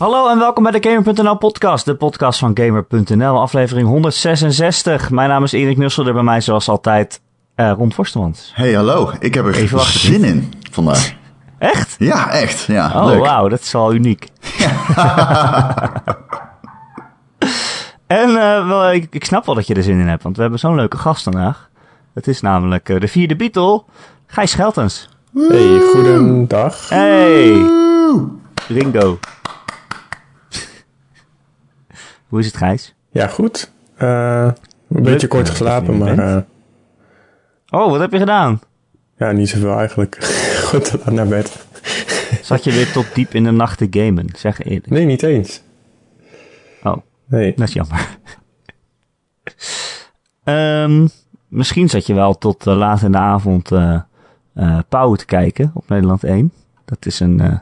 Hallo en welkom bij de Gamer.nl podcast, de podcast van Gamer.nl, aflevering 166. Mijn naam is Erik Nussel, er bij mij zoals altijd uh, Ron Forstemans. Hey, hallo. Ik heb er Even zin in vandaag. Echt? Ja, echt. Ja, oh, wauw, dat is wel uniek. en uh, wel, ik, ik, snap wel dat je er zin in hebt, want we hebben zo'n leuke gast vandaag. Het is namelijk uh, de vierde Beatle, Gijs Scheltens. Hey, goedendag. Hey, Ringo. Hoe is het, Gijs? Ja, goed. Uh, een beetje kort geslapen, maar... Uh, oh, wat heb je gedaan? Ja, niet zoveel eigenlijk. goed laat naar bed. Zat je weer tot diep in de nacht te gamen? Zeg eerlijk. Nee, niet eens. Oh, nee. dat is jammer. um, misschien zat je wel tot uh, laat in de avond uh, uh, Pauw te kijken op Nederland 1. Dat is een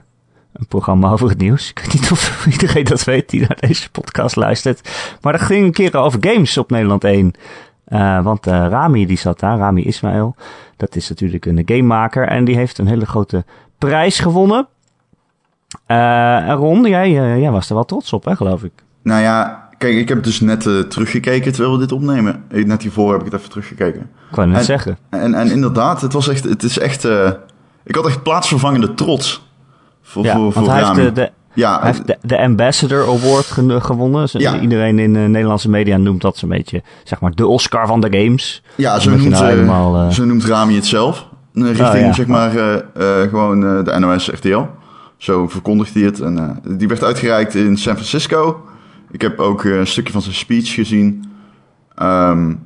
een programma over het nieuws. Ik weet niet of iedereen dat weet die naar deze podcast luistert. Maar dat ging een keer over games op Nederland 1. Uh, want uh, Rami die zat daar, Rami Ismail. Dat is natuurlijk een gamemaker en die heeft een hele grote prijs gewonnen. Uh, Ron, jij, jij was er wel trots op, hè, geloof ik. Nou ja, kijk, ik heb dus net teruggekeken terwijl we dit opnemen. Net hiervoor heb ik het even teruggekeken. Ik wou net zeggen. En, en inderdaad, het was echt, het is echt, ik had echt plaatsvervangende trots. Voor, ja, voor, want hij heeft, de, de, ja, hij heeft de, de Ambassador Award gewonnen. Ja. Iedereen in de Nederlandse media noemt dat zo'n beetje, zeg maar, de Oscar van de games. Ja, zo noemt, nou helemaal, uh, zo noemt Rami het zelf. Richting, oh, zeg maar, uh, uh, gewoon de NOS RTL. Zo verkondigt hij het. En die werd uitgereikt in San Francisco. Ik heb ook een stukje van zijn speech gezien. Um,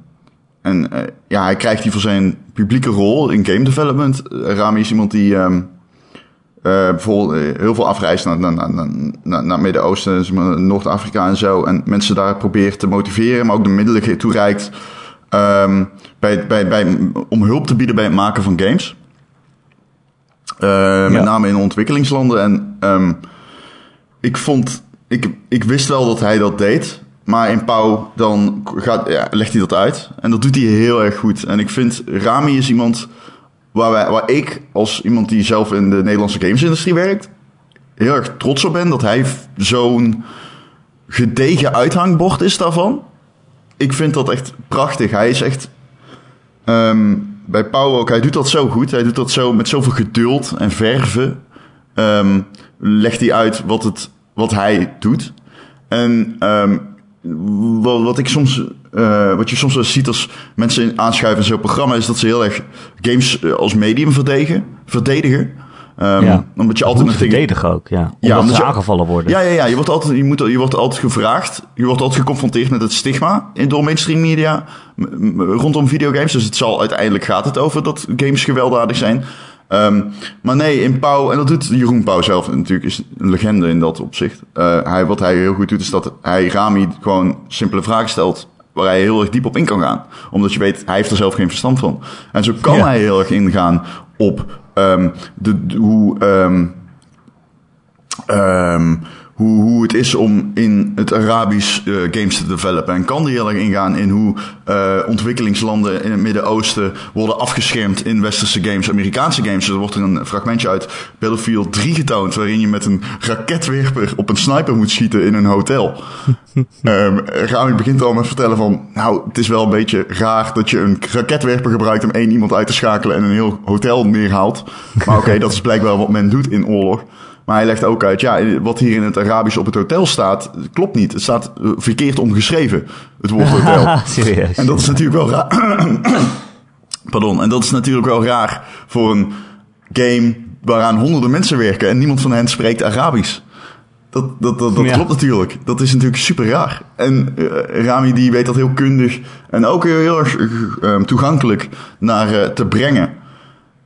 en ja, hij krijgt die voor zijn publieke rol in game development. Rami is iemand die... Um, uh, bijvoorbeeld eh, heel veel afreist naar, naar, naar, naar, Midden-Oosten, Noord-Afrika en zo. En mensen daar probeert te motiveren, maar ook de middelen toereikt um, bij, bij, bij, om hulp te bieden bij het maken van games. Uh, met name in ontwikkelingslanden. En um, ik vond, ik, ik wist wel dat hij dat deed. Maar in Pauw dan gaat, ja, legt hij dat uit. En dat doet hij heel erg goed. En ik vind Rami is iemand waar, wij, waar ik als iemand die zelf in de Nederlandse gamesindustrie werkt, heel erg trots op ben dat hij zo'n gedegen uithangbord is daarvan. Ik vind dat echt prachtig. Hij is echt. Um, bij Pauw ook, hij doet dat zo goed. Hij doet dat zo met zoveel geduld en verven. Um, legt hij uit wat, het, wat hij doet. En um, wat, wat ik soms, uh, wat je soms wel ziet als mensen aanschuiven in zo'n programma, is dat ze heel erg games eh, als medium verdedigen. verdedigen. Um, ja. Omdat je altijd nog verdedigen ook, ja. Omdat, ja, omdat ze aangevallen worden. Ja, ja, ja. Je wordt, altijd, je, moet, je wordt altijd gevraagd. Je wordt altijd geconfronteerd met het stigma in door mainstream media rondom videogames. Dus het zal uiteindelijk gaat het over dat games gewelddadig zijn. Um, maar nee, in Pauw, en dat doet Jeroen Pauw zelf natuurlijk, is een legende in dat opzicht. Uh, hij, wat hij heel goed doet, is dat hij Rami gewoon simpele vragen stelt waar hij heel erg diep op in kan gaan. Omdat je weet, hij heeft er zelf geen verstand van. En zo kan hij heel erg ingaan op um, de, de, hoe... Um, hoe, hoe het is om in het Arabisch uh, games te developen. En kan die heel erg ingaan in hoe uh, ontwikkelingslanden in het Midden-Oosten worden afgeschermd in westerse games, Amerikaanse games. er wordt er een fragmentje uit Battlefield 3 getoond, waarin je met een raketwerper op een sniper moet schieten in een hotel. um, Rami begint al met vertellen van, nou, het is wel een beetje raar dat je een raketwerper gebruikt om één iemand uit te schakelen en een heel hotel neerhaalt. Maar oké, okay, dat is blijkbaar wat men doet in oorlog. Maar hij legt ook uit, ja, wat hier in het Arabisch op het hotel staat, klopt niet. Het staat eh, verkeerd omgeschreven, het woord hotel. Serieus? En dat is natuurlijk wel raar. Pardon, en dat is natuurlijk wel raar voor een game waaraan honderden mensen werken en niemand van hen spreekt Arabisch. Dat, dat, dat, dat klopt natuurlijk. Dat is natuurlijk super raar. En uh, Rami die weet dat heel kundig en ook heel, heel erg uh, toegankelijk naar uh, te brengen.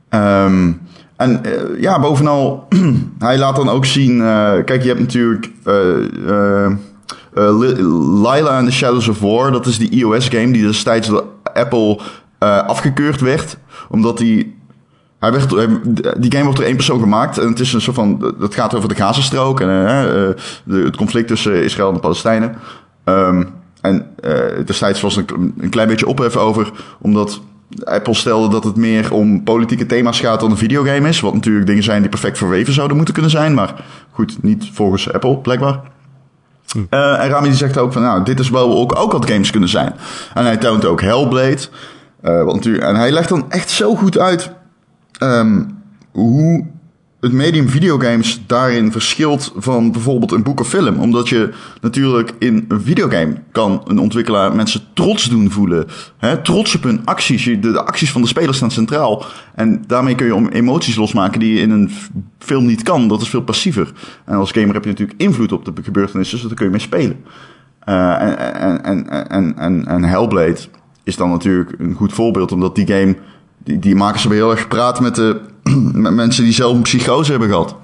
Um, en uh, ja, bovenal, hij laat dan ook zien... Uh, kijk, je hebt natuurlijk uh, Lila and the Shadows of War. Dat is die iOS-game die destijds door Apple afgekeurd werd. Omdat die... Hij werd, die game wordt door één persoon gemaakt. En het is een soort van... Dat gaat over de Gazastrook. En het conflict tussen Israël en de Palestijnen. Um, en destijds was een, een klein beetje ophef over. Omdat Apple stelde dat het meer om politieke thema's gaat dan een videogame is. Wat natuurlijk dingen zijn die perfect verweven zouden moeten kunnen zijn. Maar goed, niet volgens Apple, blijkbaar. Eh, en Rami die zegt ook van, nou, dit is wel ook, ook wat games kunnen zijn. En hij toont ook Hellblade. eh, wat natuurlijk, en hij legt dan echt zo goed uit ehm, hoe het medium videogames daarin verschilt van bijvoorbeeld een boek of film. Omdat je natuurlijk in een videogame kan een ontwikkelaar mensen trots doen voelen. Hè? Trots op hun acties. De, acties van de speler staan centraal. En daarmee kun je om emoties losmaken die je in een film niet kan. Dat is veel passiever. En als gamer heb je natuurlijk invloed op de gebeurtenissen, dus daar kun je mee spelen. Eh, en, en, en, en, en, en Hellblade is dan natuurlijk een goed voorbeeld, omdat die game, die, die makers hebben heel erg gepraat met, de, met mensen die zelf een psychose hebben gehad.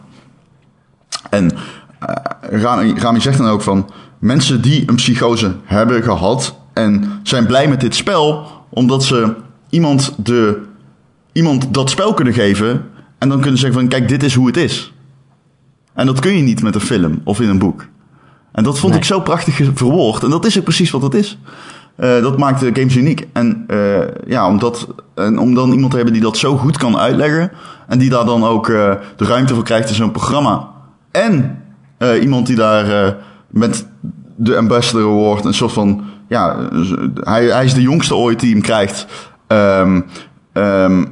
En eh, Rami, Rami zegt dan ook van, mensen die een psychose hebben gehad en zijn blij met dit spel, omdat ze iemand, de, iemand dat spel kunnen geven en dan kunnen zeggen van, kijk, dit is hoe het is. En dat kun je niet met een film of in een boek. En dat vond Nee. ik zo prachtig verwoord. En dat is ook precies wat het is. Eh, dat maakt de games uniek. En eh, ja, om, dat, en om dan iemand te hebben die dat zo goed kan uitleggen. En die daar dan ook eh, de ruimte voor krijgt in zo'n programma. En iemand die daar met de Ambassador Award een soort van... Ja, hij, hij is de jongste ooit die hem krijgt. Ehm, ehm,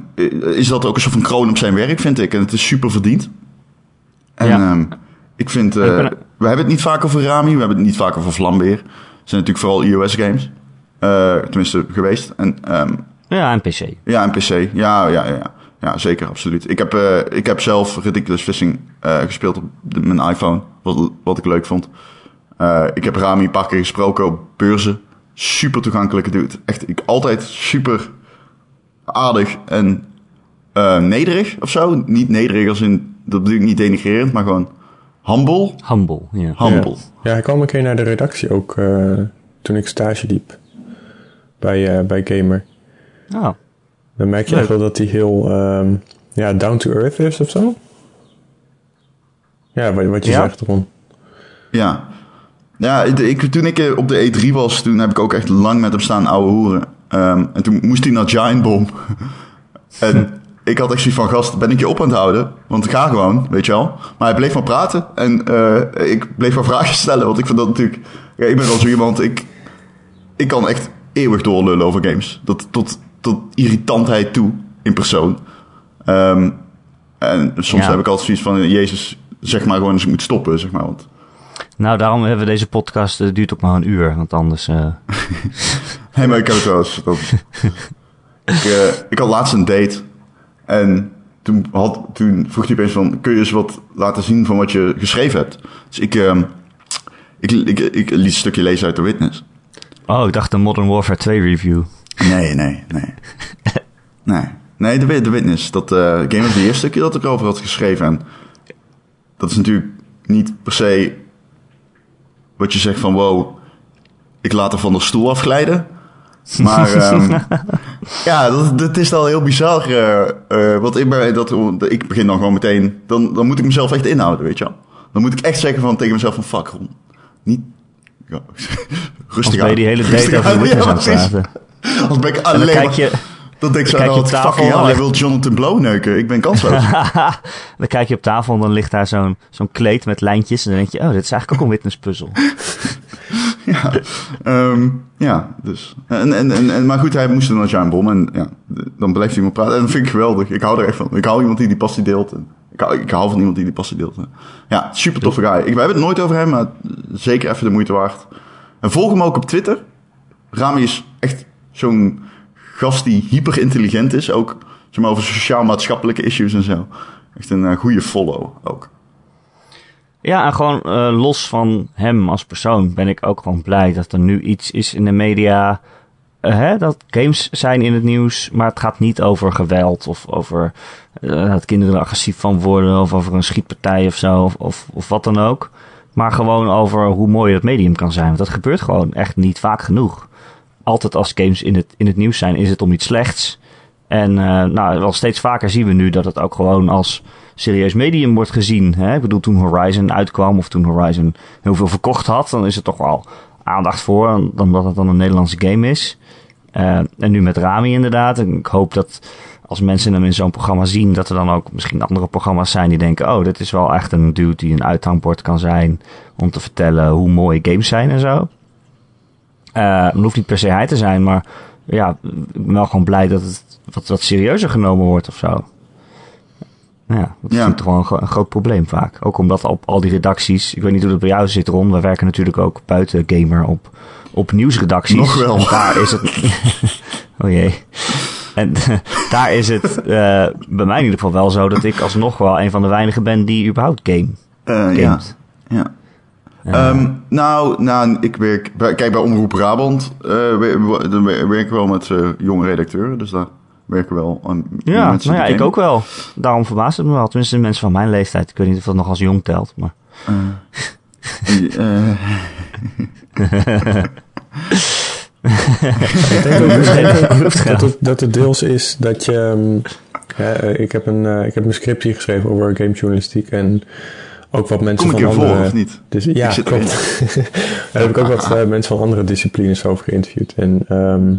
is dat ook een soort van kroon op zijn werk, vind ik. En het is super verdiend. En Ja. ehm, ik vind... we hebben het niet vaak over Rami, we hebben het niet vaak over Vlambeer. Het zijn natuurlijk vooral iOS-games. Tenminste, geweest. En ehm, Ja, en PC. ja, en PC. Ja, ja, ja, ja. Ja, zeker, absoluut. Ik heb, eh, ik heb zelf Ridiculous Fishing eh, gespeeld op de- mijn iPhone, wat, wat ik leuk vond. Eh, ik heb Rami een paar keer gesproken op beurzen. Super toegankelijke dude. Echt, ik altijd super aardig en eh, nederig of zo. Niet nederig als in, dat bedoel ik niet denigrerend, maar gewoon humble. Humble, ja. Humble. Ja. ja, hij kwam een keer naar de redactie ook eh, toen ik stage liep bij, eh, bij Gamer. Oh, Dan merk je Leuk. echt wel dat hij heel ehm, ja, down to earth is of zo. Ja, wat, wat je Ja. zegt, Ron. Ja. Ja, ik, toen ik eh, op de E3 was, toen heb ik ook echt lang met hem staan ouwe hoeren. Ehm, en toen moest hij naar Giant Bomb. en ik had echt zoiets van, gast, ben ik je op aan het houden? Want ik ga gewoon, weet je wel. Maar hij bleef maar praten en eh, ik bleef maar vragen stellen. Want ik vind dat natuurlijk... Ja, ik ben wel zo iemand, ik, ik kan echt eeuwig doorlullen over games. Dat, tot, tot irritantheid toe, in persoon. Ehm, en soms Ja. heb ik altijd zoiets van, Jezus, zeg maar gewoon eens ik moet stoppen, zeg maar. Want nou daarom hebben we deze podcast, het duurt ook maar een uur, want anders... eh, Hé, maar ik heb het wel eens. Dat... ik, eh, ik had laatst een date. En toen, had, toen vroeg hij opeens van... Kun je eens wat laten zien van wat je geschreven hebt? Dus ik, ehm, ik, ik, ik, liet een stukje lezen uit The Witness. Oh, ik dacht de Modern Warfare 2 review. Nee, nee, nee. nee. Nee, The, Wit- The Witness. Dat eh, Game of the Year stukje dat ik erover had geschreven. En dat is natuurlijk niet per se... Wat je zegt van... Wow, ik laat er van de stoel afglijden. Maar ehm, ja, dat, dat is al heel bizar. want ik, dat, ik begin dan gewoon meteen... Dan, dan moet ik mezelf echt inhouden, weet je wel. Dan moet ik echt zeggen van, tegen mezelf van... Fuck, Ron. Niet... Ja, Als rustig aan. die hele date over Witness aan het praten. Als ben ik En dan alleen kijk je, Dan denk ik zo fucking hell, hij wil Jonathan Blow neuken. Ik ben kansloos. dan kijk je op tafel en dan ligt daar zo'n zo'n kleed met lijntjes. En dan denk je, oh, dit is eigenlijk ook een witness puzzel. ja, Ehm, ja, dus. En, en, en, en, maar goed, hij moest naar Giant Bomb en ja, dan blijft hij maar praten. En dat vind ik geweldig. Ik hou er echt van. Ik hou iemand die die passie deelt. En ik, hou, ik hou van iemand die die passie deelt. Ja, super toffe guy. Ik, we hebben het nooit over hem, maar zeker even de moeite waard. En volg hem ook op Twitter. Rami is echt zo'n gast die hyper intelligent is. Ook zeg maar, over sociaal-maatschappelijke issues en zo. Echt een eh, goede follow ook. Ja, en gewoon eh, los van hem als persoon ben ik ook gewoon blij dat er nu iets is in de media. Hè, dat games zijn in het nieuws, maar het gaat niet over geweld of over eh, dat kinderen er agressief van worden of over een schietpartij of zo of, of, of wat dan ook. Maar gewoon over hoe mooi het medium kan zijn. Want dat gebeurt gewoon echt niet vaak genoeg. Altijd als games in het, in het nieuws zijn, is het om iets slechts. En eh, nou, wel steeds vaker zien we nu dat het ook gewoon als serieus medium wordt gezien. Hè? Ik bedoel, toen Horizon uitkwam of toen Horizon heel veel verkocht had, dan is er toch wel aandacht voor, dan dat het dan een Nederlandse game is. Eh, en nu met Rami inderdaad. En ik hoop dat als mensen hem in zo'n programma zien, dat er dan ook misschien andere programma's zijn die denken: oh, dit is wel echt een dude die een uithangbord kan zijn om te vertellen hoe mooi games zijn en zo. Uh, hoeft niet per se hij te zijn, maar ja, ik ben wel gewoon blij dat het wat serieuzer genomen wordt of zo. Ja, dat is Ja. toch wel een, gro- een groot probleem vaak. Ook omdat op al die redacties, ik weet niet hoe dat bij jou zit Ron, we werken natuurlijk ook buiten Gamer op, op nieuwsredacties. Nog wel. En daar is het... oh jee. En daar is het eh, bij mij in ieder geval wel zo dat ik alsnog wel een van de weinigen ben die überhaupt game Eh, ja. ja. Eh, Ehm, nou, nou, ik werk kijk bij Omroep Brabant. eh, we- we- dan wer- werken we wel met jonge redacteuren, dus daar werken wel aan ja, mensen nou ja, ik ook wel. Daarom verbaast het me wel. Tenminste, mensen van mijn leeftijd. Ik weet niet of dat nog als jong telt. Maar Eh, Ik denk ook, dat, het, dat het deels is dat je... ehm, hè, eh, ik, heb een, eh, ik heb een scriptie geschreven over gamejournalistiek en ook wat mensen kom ik van hier voor andere... of niet? Dus, ja, klopt. Daar heb ik ook wat eh, mensen van andere disciplines over geïnterviewd. En ehm,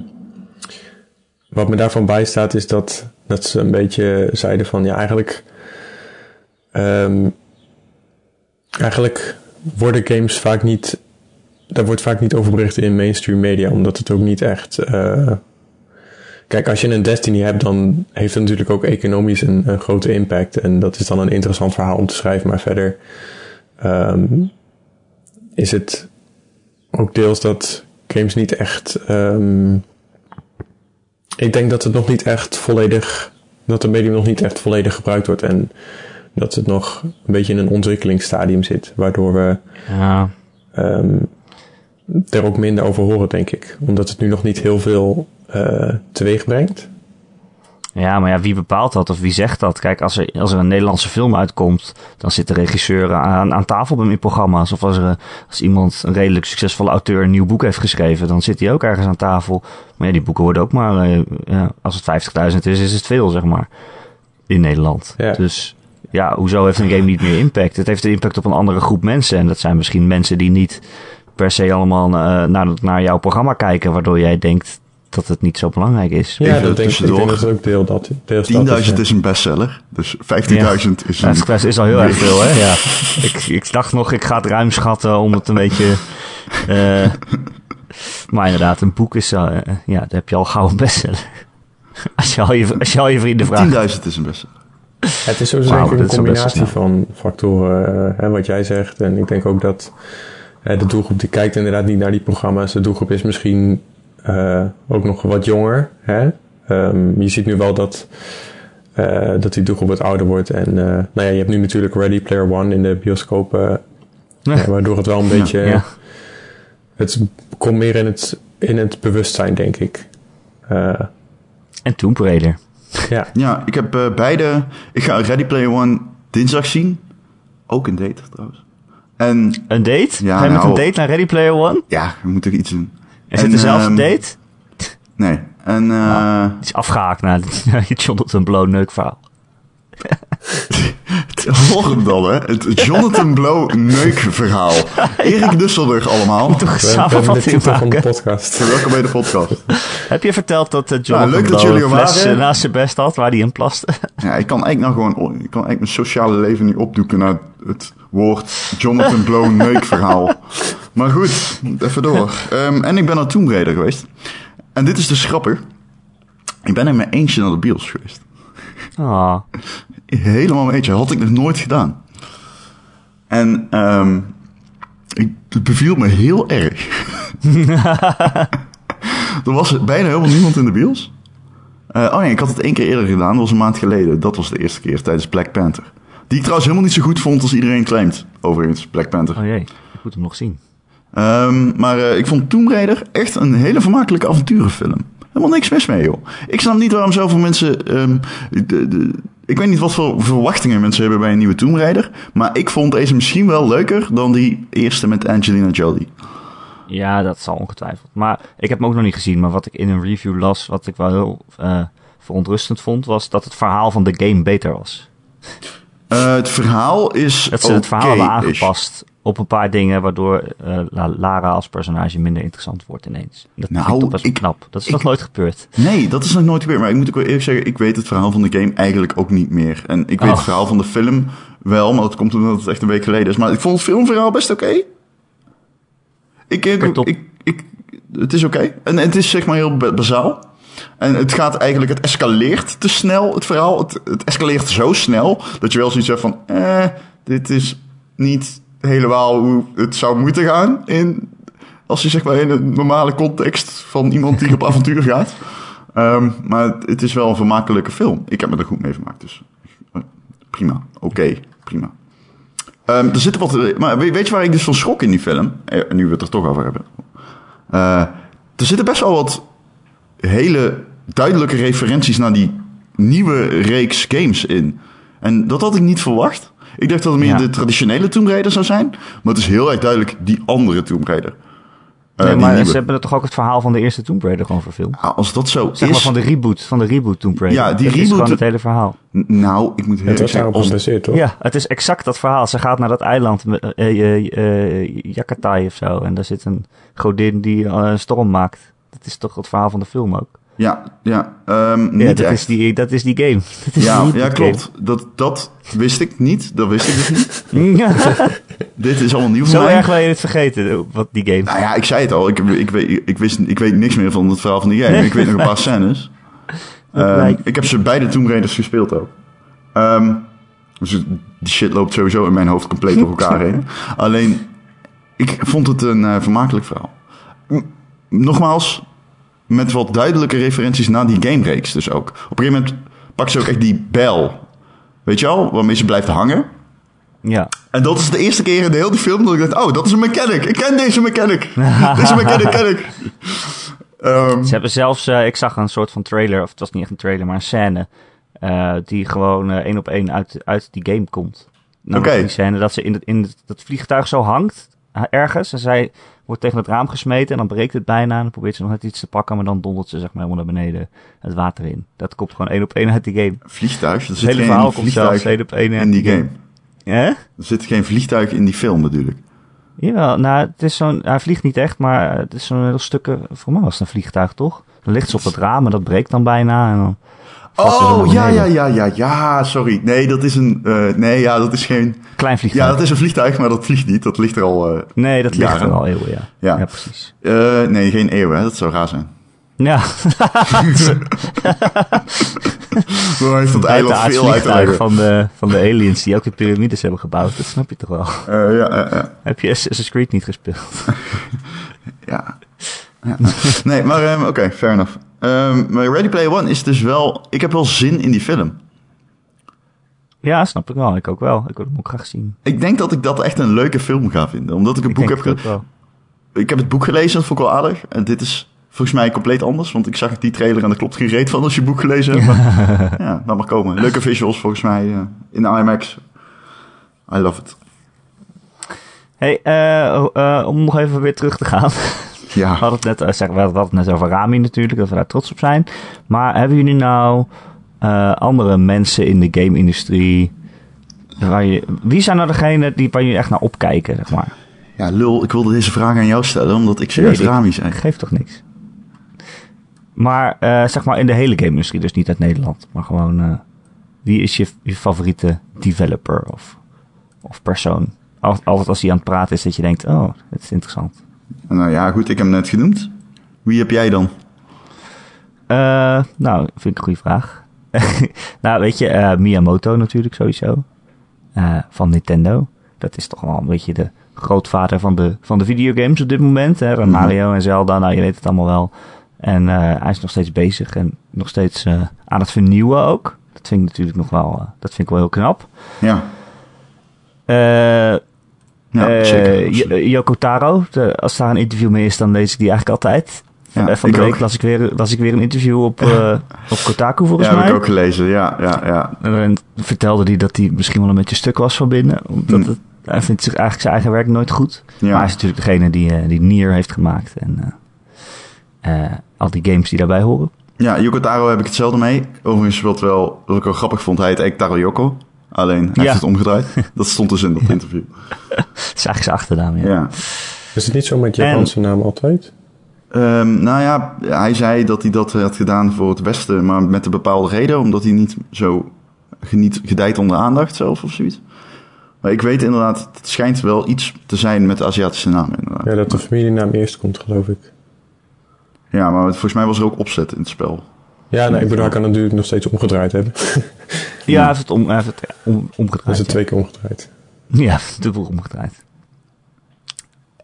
wat me daarvan bijstaat is dat, dat ze een beetje zeiden van... Ja, eigenlijk... ehm, eigenlijk worden games vaak niet... Daar wordt vaak niet over bericht in mainstream media. Omdat het ook niet echt... eh, Kijk, als je een Destiny hebt, dan heeft het natuurlijk ook economisch een, grote impact. En dat is dan een interessant verhaal om te schrijven. Maar verder ehm, is het ook deels dat games niet echt. ehm, ik denk dat het nog niet echt volledig. Dat de medium nog niet echt volledig gebruikt wordt. En dat het nog een beetje in een ontwikkelingsstadium zit. Waardoor we ja, ehm, er ook minder over horen, denk ik. Omdat het nu nog niet heel veel eh teweeg brengt. Ja, maar ja, wie bepaalt dat of wie zegt dat? Kijk, als er, als er een Nederlandse film uitkomt, dan zit de regisseur aan, aan tafel bij in programma's. Of als, er, als iemand, een redelijk succesvolle auteur, een nieuw boek heeft geschreven, dan zit hij ook ergens aan tafel. Maar ja, die boeken worden ook maar, eh, ja, als het 50.000 is, is het veel, zeg maar. In Nederland. Ja. Dus ja, hoezo heeft een game niet meer impact? Het heeft een impact op een andere groep mensen. En dat zijn misschien mensen die niet per se allemaal eh, naar, naar jouw programma kijken, waardoor jij denkt dat het niet zo belangrijk is. Ja, Even dat denk, ik denk dat het ook deel dat, deels 10.000 dat is. ja. een bestseller, dus 15.000 is een... 50.000 is al heel erg veel, hè? Ja. Ik, ik dacht nog, ik ga het ruim schatten om het een beetje... eh, maar inderdaad, een boek is... eh, ja, daar heb je al gauw een bestseller. Als je al je, als je, al je vrienden vraagt. 10.000 is een bestseller. Het is sowieso dit een best combinatie van factoren, eh, hè, wat jij zegt. En ik denk ook dat eh, de doelgroep die kijkt inderdaad niet naar die programma's. De doelgroep is misschien eh, ook nog wat jonger. Hè? Ehm, je ziet nu wel dat, eh, dat die doelgroep wat ouder wordt. En eh, nou ja, je hebt nu natuurlijk Ready Player One in de bioscoop. eh, ja, waardoor het wel een beetje... Ja. Het komt meer in het, in het bewustzijn, denk ik. Eh, En Tomb Raider. ja. Ja, ik heb eh, beide... Ik ga Ready Player One dinsdag zien. Ook een date, trouwens. En Een date? Ja, Ga je met nou- een date naar Ready Player One? ja, we moeten iets doen. Is het dezelfde ehm, date? Nee. En eh, Het is afgehaakt naar het Jonathan Blow neukverhaal. hem dan, hè. Het Jonathan Blow neukverhaal. Erik Dusselburg allemaal. Toch de samenvatting titel van de podcast. Welkom bij de podcast. Heb je verteld dat eh, Jonathan leuk dat Blow jullie een fles waren. eh, naast zijn best had waar hij in plaste? Ja, ik kan eigenlijk nou gewoon... Ik kan eigenlijk mijn sociale leven niet opdoeken naar het woord Jonathan Blow neukverhaal. Maar goed, even door. Ehm, en ik ben naar Tomb Raider geweest. En dit is dus grappig. Ik ben in mijn eentje naar de bios geweest. Ah, Helemaal mijn eentje. Had ik nog nooit gedaan. En ehm ik, het beviel me heel erg. er was bijna helemaal niemand in de bios. Eh, oh nee, ik had het één keer eerder gedaan. Dat was een maand geleden. Dat was de eerste keer tijdens Black Panther. Die ik trouwens helemaal niet zo goed vond als iedereen claimt. Overigens, Black Panther. oh jee, ik moet hem nog zien. Ehm, maar eh, ik vond Tomb Raider echt een hele vermakelijke avonturenfilm. Helemaal niks mis mee, joh. Ik snap niet waarom zoveel mensen... ehm, de, de, ik weet niet wat voor verwachtingen mensen hebben bij een nieuwe Tomb Raider. Maar ik vond deze misschien wel leuker dan die eerste met Angelina Jolie. Ja, dat zal ongetwijfeld. Maar ik heb hem ook nog niet gezien. Maar wat ik in een review las, wat ik wel heel eh, verontrustend vond, was dat het verhaal van de game beter was. Eh, het verhaal is Dat ze het verhaal hebben aangepast op een paar dingen waardoor eh, La- Lara als personage minder interessant wordt ineens. Dat Nou, vind ik toch best ik- knap. Dat is ik- nog nooit gebeurd. Nee, dat is nog nooit gebeurd. Maar ik moet ook wel eerlijk zeggen, ik weet het verhaal van de game eigenlijk ook niet meer. En ik weet Oh. het verhaal van de film wel, maar dat komt omdat het echt een week geleden is. Maar ik vond het filmverhaal best oké. Ik, ik, ik, ik, het is oké. En het is zeg maar heel ba- bazaal. En het gaat eigenlijk, het escaleert te snel, het verhaal. Het, het escaleert zo snel, dat je wel zoiets hebt van, eh, dit is niet helemaal hoe het zou moeten gaan. In, als je zeg maar in een normale context van iemand die op avontuur gaat. Ehm, maar het is wel een vermakelijke film. Ik heb me er goed mee vermaakt, dus eh, prima. Oké, prima. Ehm, er zitten wat, maar weet weet je waar ik dus van schrok in die film? Eh, nu we het er toch over hebben. Eh, er zitten best wel wat hele duidelijke referenties naar die nieuwe reeks games in. En dat had ik niet verwacht. Ik dacht dat het meer Ja. de traditionele Tomb Raider zou zijn. Maar het is heel erg duidelijk die andere Tomb Raider. Eh, Nee, maar ze hebben er toch ook het verhaal van de eerste Tomb Raider gewoon verfilmd. Ah, als dat zo Zeg maar is... van de reboot, van de reboot Tomb Raider. Ja, die Dat is reboot- gewoon het hele verhaal. N- Nou, ik moet heel Het eerlijk was zeggen... daarop Als, gebaseerd, toch? Ja, het is exact dat verhaal. Ze gaat naar dat eiland, eh eh eh, Yakatai of zo. En daar zit een godin die eh, een storm maakt. Dat is toch het verhaal van de film ook? Ja, ja, ehm, niet Ja, dat echt. is, die, dat is die game. Is ja, ja, klopt. Dat, dat wist ik niet. Dat wist ik dus niet. Dit is allemaal nieuw voor Zo mij. erg wil je het vergeten, wat die game. Nou ja, ik zei het al. Ik, ik, weet, ik, wist, ik weet niks meer van het verhaal van die game. Ik weet nog een paar scènes. Ehm, ik heb ze beide Tomb Raiders gespeeld ook. Ehm, dus die shit loopt sowieso in mijn hoofd compleet door elkaar heen. Alleen, ik vond het een eh, vermakelijk verhaal. Nogmaals, met wat duidelijke referenties naar die gamereeks dus ook. Op een gegeven moment pakt ze ook echt die bel. Weet je wel? Waarmee ze blijft hangen. Ja. En dat is de eerste keer in de hele film dat ik dacht... Oh, dat is een mechanic. Ik ken deze mechanic. deze mechanic ken ik. Ehm, Ze hebben zelfs, eh, ik zag een soort van trailer, of het was niet echt een trailer, maar een scène. eh, die gewoon eh, één op één uit, uit die game komt. Namelijk Oké. Die scène dat ze in, het, in het, dat vliegtuig zo hangt, ergens. En zij wordt tegen het raam gesmeten en dan breekt het bijna. En dan probeert ze nog net iets te pakken, maar dan dondert ze zeg maar helemaal naar beneden het water in. Dat komt gewoon één op één uit die game. vliegtuig. Er Het hele geen verhaal komt zelfs één op één in die game. Hè? Er zit geen vliegtuig in die film natuurlijk. Jawel, nou, het is zo'n, hij vliegt niet echt, maar het is zo'n heel stukken, voor mij was het een vliegtuig toch? Dan ligt ze op het raam en dat breekt dan bijna en dan zo Oh, ja, ja, ja, ja, ja, sorry. Nee, dat is een... eh, nee, ja, dat is geen... Klein vliegtuig. Ja, dat is een vliegtuig, maar dat vliegt niet. Dat ligt er al... eh, Nee, dat ligt er al eeuwen, ja. Ja. Ja, precies. eh, nee, geen eeuw, hè. Dat zou raar zijn. Ja, Dan heeft dat eiland veel uit van de, van de aliens die ook de piramides hebben gebouwd. Dat snap je toch wel? Eh, ja, ja, ja. Heb je Assassin's Creed niet gespeeld? Ja. Ja. Nee, maar ehm, oké, fair enough. Maar Ready Player One is dus wel... Ik heb wel zin in die film. Ja, snap ik wel. Ik ook wel. Ik wil hem ook graag zien. Ik denk dat ik dat echt een leuke film ga vinden. Omdat ik het Ik boek heb... het ge- ook wel. Ik heb het boek gelezen, dat vond ik wel aardig. En dit is volgens mij compleet anders. Want ik zag die trailer en daar klopt geen reet van als je boek gelezen hebt. Maar, ja, laat maar komen. Leuke visuals volgens mij eh, in de IMAX. I love it. Hey, eh, eh, om nog even weer terug te gaan. We Ja, hadden het net, eh, zeg, we hadden het net over Rami natuurlijk, dat we daar trots op zijn. Maar hebben jullie nou eh, andere mensen in de game-industrie? Wie zijn nou degene die, waar jullie echt naar opkijken, zeg maar? ja, lul, ik wilde deze vraag aan jou stellen, omdat ik serieus ik. Rami zeg. Geeft toch niks? Maar eh, zeg maar in de hele game-industrie, dus niet uit Nederland. Maar gewoon, wie is je, je favoriete developer of, of persoon? Al- Altijd als hij aan het praten is, dat je denkt, oh, het is interessant. Nou ja, goed, ik heb hem net genoemd. Wie heb jij dan? Eh, nou, vind ik een goede vraag. nou, weet je, eh, Miyamoto natuurlijk sowieso. Van Nintendo. Dat is toch wel een beetje de grootvader van de, van de videogames op dit moment. Hè? Mhm. Mario en Zelda, nou je weet het allemaal wel. En hij is nog steeds bezig en nog steeds aan het vernieuwen ook. Dat vind ik natuurlijk nog wel, dat vind ik wel heel knap. Ja, ja eh, zeker. Yoko Taro, de- als daar een interview mee is, dan lees ik die eigenlijk altijd. Ja, van de week ook. las ik, weer, las ik weer een interview op, eh, op Kotaku volgens Ja, mij. heb ik ook gelezen. Ja, ja, ja. En vertelde hij dat hij misschien wel een beetje stuk was van binnen. Omdat Hm. het, hij vindt zich eigenlijk zijn eigen werk nooit goed. Ja. Maar hij is natuurlijk degene die, eh, die Nier heeft gemaakt. En al die games die daarbij horen. Ja, Yoko Taro heb ik hetzelfde mee. Overigens, wat, wel, wat ik wel grappig vond, hij heet eigenlijk Taro Yoko. Alleen, hij Ja. heeft het omgedraaid. Dat stond dus in dat interview. Dat is eigenlijk zijn achternaam, ja. Ja. Is het niet zo met Japanse naam altijd? Ehm, nou ja, hij zei dat hij dat had gedaan voor het Westen, maar met een bepaalde reden, omdat hij niet zo geniet, gedijt onder aandacht zelf of zoiets. Maar ik weet inderdaad, het schijnt wel iets te zijn met de Aziatische namen inderdaad. Ja, dat de familienaam eerst komt, geloof ik. Ja, maar volgens mij was er ook opzet in het spel. Ja, nee, ik bedoel, hij kan het natuurlijk nog steeds omgedraaid hebben. Ja, hij heeft het, om, hij heeft het om, omgedraaid. is het ja. twee keer omgedraaid. Ja, dubbel omgedraaid.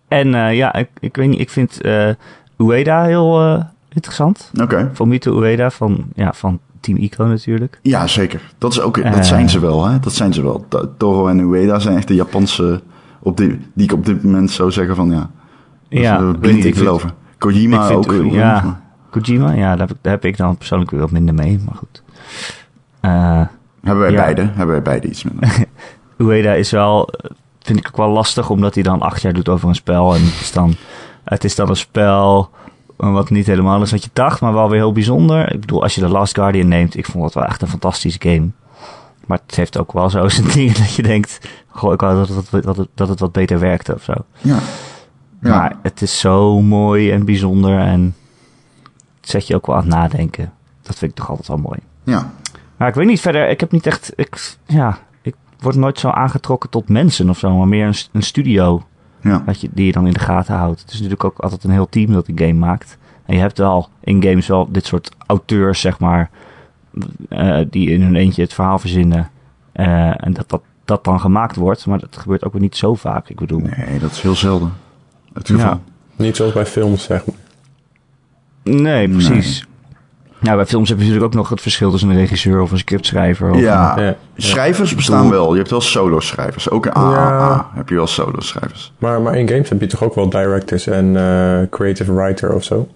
En eh, ja, ik, ik weet niet, ik vind eh, Ueda heel eh, interessant. Oké. Fumito Ueda van, ja, van Team Ico natuurlijk. Ja, zeker. Dat, is ook, dat zijn ze wel, hè? Dat zijn ze wel. To- Toro en Ueda zijn echt de Japanse, op die, die ik op dit moment zou zeggen van ja, dat Ja, ik blind ik vind- geloven. Kojima ik vind ook. Ja. Kojima, ja, daar heb, ik, daar heb ik dan persoonlijk weer wat minder mee, maar goed. Eh, Hebben wij Ja. beide, hebben wij beide iets minder. Ueda is wel, vind ik ook wel lastig, omdat hij dan acht jaar doet over een spel. En het is dan, het is dan een spel eh, wat niet helemaal is wat je dacht, maar wel weer heel bijzonder. Ik bedoel, als je The Last Guardian neemt, ik vond dat wel echt een fantastische game. Maar het heeft ook wel zo zijn dingen dat je denkt, goh, ik wou dat het, dat het, dat het wat beter werkte of zo. ja. Ja. Maar het is zo mooi en bijzonder en zet je ook wel aan het nadenken. Dat vind ik toch altijd wel mooi. ja. Maar ik weet niet verder, ik heb niet echt, ik, ja, ik word nooit zo aangetrokken tot mensen of zo, maar meer een, een studio Ja. dat je, die je dan in de gaten houdt. Het is natuurlijk ook altijd een heel team dat een game maakt. En je hebt wel in games wel dit soort auteurs, zeg maar, eh, die in hun eentje het verhaal verzinnen. eh, en dat, dat dat dan gemaakt wordt, maar dat gebeurt ook weer niet zo vaak. Ik bedoel, Nee, dat is heel zelden. Het geval. Ja. Niet zoals bij films, zeg maar. Nee, precies. Nou, bij films heb je natuurlijk ook nog het verschil tussen een regisseur of een scriptschrijver. Of Ja. Ja. Schrijvers bestaan wel. Je hebt wel solo-schrijvers. Ook in AAA Ja. heb je wel solo-schrijvers. Maar, maar in games heb je toch ook wel directors en eh, creative writer of zo?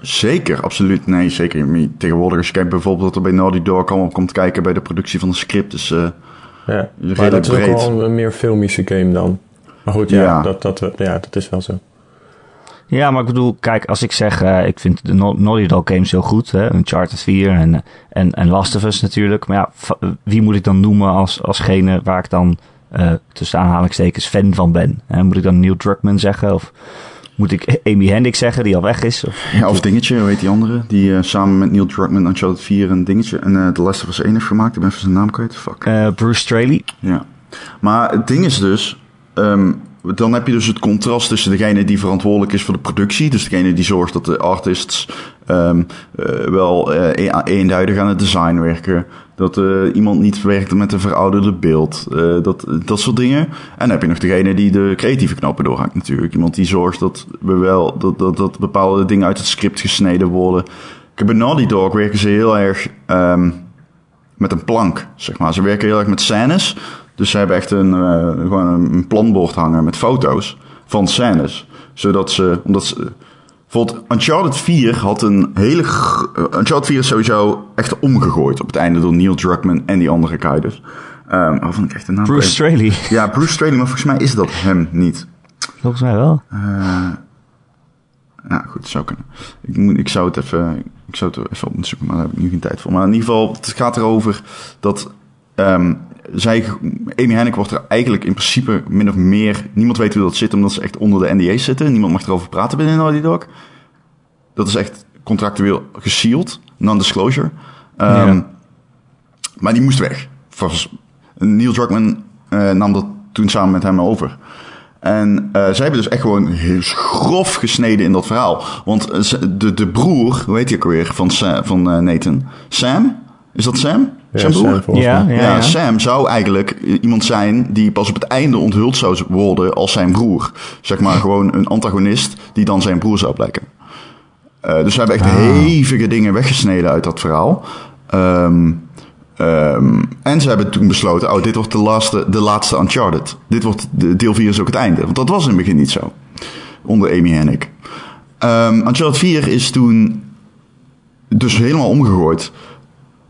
Zeker, absoluut. Nee, zeker. Tegenwoordig als je kijkt bijvoorbeeld wat er bij Naughty Dog allemaal komt kijken bij de productie van een script. Dus eh, Ja. Maar dat is ook wel een, een meer filmische game dan. Maar goed, ja, Ja. Dat, dat, ja, dat is wel zo. Ja, maar ik bedoel, kijk, als ik zeg, eh, ik vind de Naughty Dog games heel goed, hè, Uncharted 4 en, en, en Last of Us natuurlijk. Maar ja, wie moet ik dan noemen als, alsgene waar ik dan eh, tussen aanhalingstekens fan van ben? Hè, moet ik dan Neil Druckmann zeggen of moet ik Amy Hennig zeggen die al weg is? Of, ja, of Dingetje, heet die andere? Die eh, samen met Neil Druckmann Uncharted 4 een Dingetje en eh The Last of Us 1 heeft gemaakt. Ik ben even zijn naam kwijt. Fuck. eh, Bruce Straley. Ja. Maar het ding is dus, ehm, dan heb je dus het contrast tussen degene die verantwoordelijk is voor de productie, dus degene die zorgt dat de artists ehm, eh, wel eh, e- eenduidig aan het design werken, dat eh, iemand niet werkt met een verouderde beeld, dat, dat soort dingen. En dan heb je nog degene die de creatieve knopen doorhaakt natuurlijk. Iemand die zorgt dat we wel, dat, dat, dat bepaalde dingen uit het script gesneden worden. Kijk, bij Naughty Dog werken ze heel erg ehm, met een plank, zeg maar. Ze werken heel erg met scènes. Dus ze hebben echt een, eh, gewoon een planbord hangen met foto's van scènes. Zodat ze, omdat ze... Bijvoorbeeld Uncharted 4 had een hele... eh, Uncharted 4 is sowieso echt omgegooid op het einde door Neil Druckmann en die andere. Ehm oh, vond ik echt de naam Bruce. Straley, Ja, Bruce Straley, maar volgens mij is dat hem niet. volgens mij wel. Eh ja, goed, zou kunnen. Ik, moet, ik zou het even, ik zou het even op moeten zoeken, maar daar heb ik nu geen tijd voor. Maar in ieder geval, het gaat erover dat ehm, zij, Amy Hennig wordt er eigenlijk in principe min of meer, niemand weet hoe dat zit, omdat ze echt onder de NDA's zitten. Niemand mag erover praten binnen Naughty Dog. Dat is echt contractueel gesealed, non-disclosure. Ehm, Ja. Maar die moest weg. Neil Druckmann eh, nam dat toen samen met hem over. En eh, zij hebben dus echt gewoon heel grof gesneden in dat verhaal. Want eh, de, de broer, hoe heet hij ook alweer, van, Sa- van Nathan? Sam? Is dat Sam? Ja, Sam broer? Ja, ja, Ja, ja. Sam zou eigenlijk iemand zijn die pas op het einde onthuld zou worden als zijn broer. Zeg maar gewoon een antagonist die dan zijn broer zou blijken. Eh, dus ze hebben echt Ah. hevige dingen weggesneden uit dat verhaal. Ehm, ehm, en ze hebben toen besloten, oh, dit wordt de laatste, de laatste Uncharted. Dit wordt, de, deel 4 is ook het einde. Want dat was in het begin niet zo. Onder Amy Hennig. Ehm Uncharted 4 is toen dus helemaal omgegooid.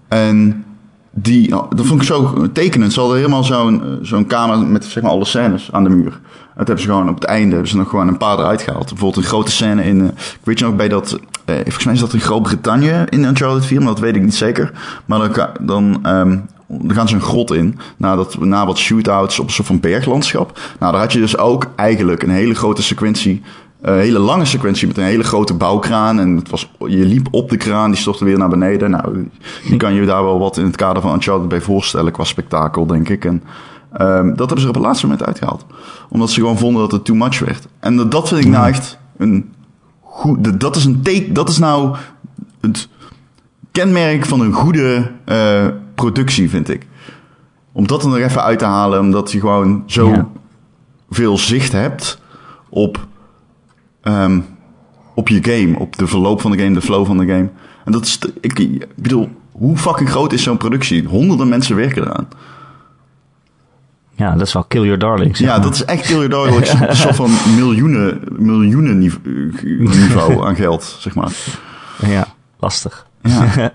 En die, nou, dat vond ik zo tekenend. Ze hadden helemaal zo'n eh, zo'n kamer met zeg maar alle scènes aan de muur. Dat hebben ze gewoon op het einde hebben ze nog gewoon een paar eruit gehaald. Bijvoorbeeld een grote scène in, eh, ik weet je nog bij dat, eh, volgens mij is dat in Groot-Brittannië in Uncharted 4, maar dat weet ik niet zeker. Maar dan, dan ehm, dan gaan ze een grot in. Na, dat, na wat shootouts op een soort van berglandschap. Nou, daar had je dus ook eigenlijk een hele grote sequentie. Een hele lange sequentie met een hele grote bouwkraan. En het was, je liep op de kraan, die stortte weer naar beneden. Nou, je kan je daar wel wat in het kader van Uncharted bij voorstellen qua spektakel, denk ik. En um, dat hebben ze op het laatste moment uitgehaald. Omdat ze gewoon vonden dat het too much werd. En dat vind ik nou echt een goed... Dat is een take... Dat is nou het kenmerk van een goede uh, productie, vind ik. Om dat er nog even uit te halen, omdat je gewoon zo ja. veel zicht hebt op, um, op je game, op de verloop van de game, de flow van de game. En dat is, ik, ik bedoel, hoe fucking groot is zo'n productie? Honderden mensen werken eraan. Ja, dat is wel Kill Your Darlings. Ja, dat is echt Kill Your Darlings. Een soort van miljoenen, miljoenen niveau aan geld, zeg maar. Ja, lastig. Ja.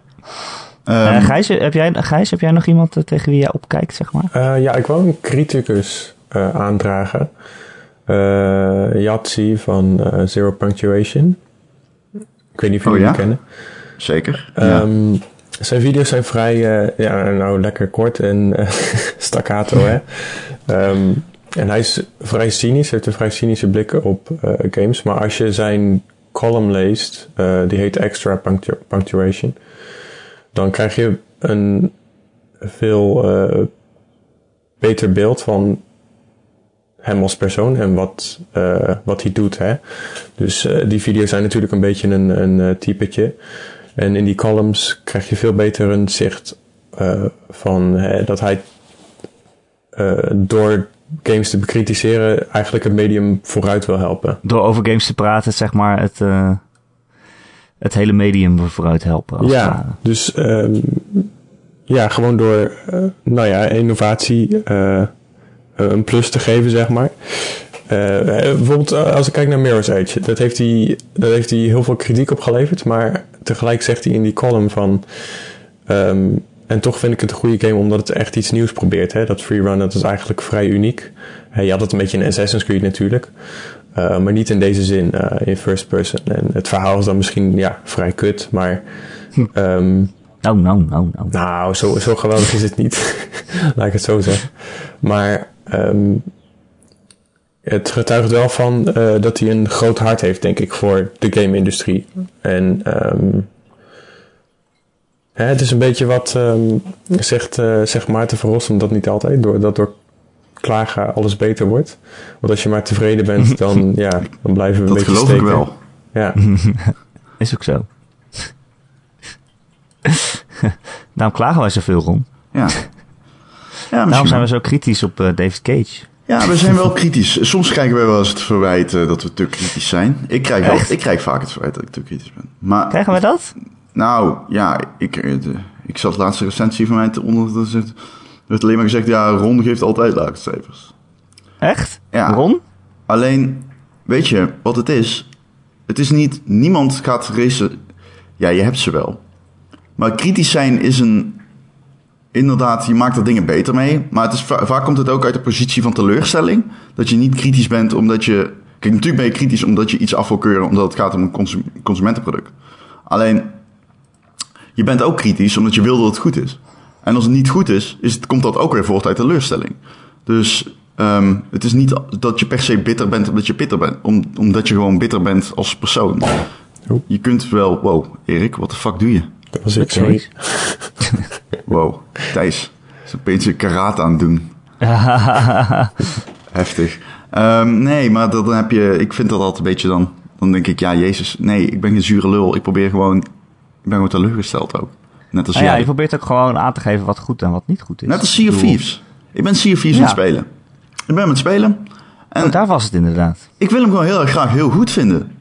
Uh, Gijs, heb jij, Gijs, heb jij nog iemand uh, tegen wie jij opkijkt, zeg maar? Uh, ja, ik wou een criticus aandragen. Yatsi van Zero Punctuation. Ik weet niet of jullie oh, ja? kennen. Zeker. Um, ja. Zijn video's zijn vrij, ja, nou lekker kort en staccato, hè. Um, en hij is vrij cynisch, heeft een vrij cynische blik op games. Maar als je zijn column leest, die heet Extra Punctu Punctuation dan krijg je een veel uh, beter beeld van hem als persoon en wat, uh, wat hij doet. Hè? Dus uh, die video's zijn natuurlijk een beetje een, een typetje. En in die columns krijg je veel beter een zicht van dat hij door games te bekritiseren eigenlijk het medium vooruit wil helpen. Door over games te praten, zeg maar, het het hele medium vooruit helpen. ja, dus um, ja, gewoon door nou ja, innovatie een plus te geven, zeg maar. Uh, bijvoorbeeld als ik kijk naar Mirror's Edge, dat heeft, hij, dat heeft hij heel veel kritiek op geleverd, maar tegelijk zegt hij in die column van... Um, en toch vind ik het een goede game omdat het echt iets nieuws probeert. Hè? Dat freerun dat is eigenlijk vrij uniek. je had het een beetje in Assassin's Creed natuurlijk. Uh, maar niet in deze zin, uh, in first person. En het verhaal is dan misschien ja, vrij kut, maar. Um, nou, nou, nou, nou. Nou, zo, zo geweldig is het niet. Laat ik het zo zeggen. Maar um, het getuigt wel van uh, dat hij een groot hart heeft, denk ik, voor de game-industrie. En um, hè, het is een beetje wat um, zegt, uh, zegt Maarten Verrossen dat niet altijd, door, dat door klagen alles beter wordt. Want als je maar tevreden bent, dan, ja, dan blijven we een beetje steken. Dat geloof ik wel. Ja. Is ook zo. Daarom klagen wij zoveel, Ron. Ja. Ja Daarom zijn we zo kritisch op uh, David Cage. Ja, we zijn wel kritisch. Soms krijgen we wel eens het verwijt uh, dat we te kritisch zijn. Ik krijg, wel, ik krijg vaak het verwijt dat ik te kritisch ben. Maar, krijgen we dat? Nou, ja, ik, eh, de, ik zat laatste recensie van mij te onder zitten werd alleen maar gezegd, ja, Ron geeft altijd lage cijfers. Echt? Ja. Ron? Alleen, weet je wat het is? Het is niet, niemand gaat racen. Ja, je hebt ze wel. Maar kritisch zijn is een, inderdaad, je maakt er dingen beter mee. Maar het is, vaak komt het ook uit de positie van teleurstelling. Dat je niet kritisch bent omdat je, kijk, natuurlijk ben je kritisch omdat je iets af wil keuren omdat het gaat om een consumentenproduct. Alleen, je bent ook kritisch omdat je wil dat het goed is. En als het niet goed is, is het, komt dat ook weer voort uit teleurstelling. Dus um, het is niet dat je per se bitter bent omdat je bitter bent. Om, omdat je gewoon bitter bent als persoon. Oh. Je kunt wel... Wow, Erik, wat de fuck doe je? Dat was ik, sorry. wow, Thijs is een karate aan het doen. Heftig. Um, nee, maar dan heb je... Ik vind dat altijd een beetje dan... Dan denk ik, ja, Jezus, nee, ik ben geen zure lul. Ik probeer gewoon... Ik ben gewoon teleurgesteld ook. Net als nou ja, je probeert ook gewoon aan te geven wat goed en wat niet goed is. Net als Sea of Thieves. Ik ben Sea of Thieves aan het spelen. Ik ben aan het spelen. En oh, daar was het inderdaad. Ik wil hem gewoon heel erg graag heel goed vinden.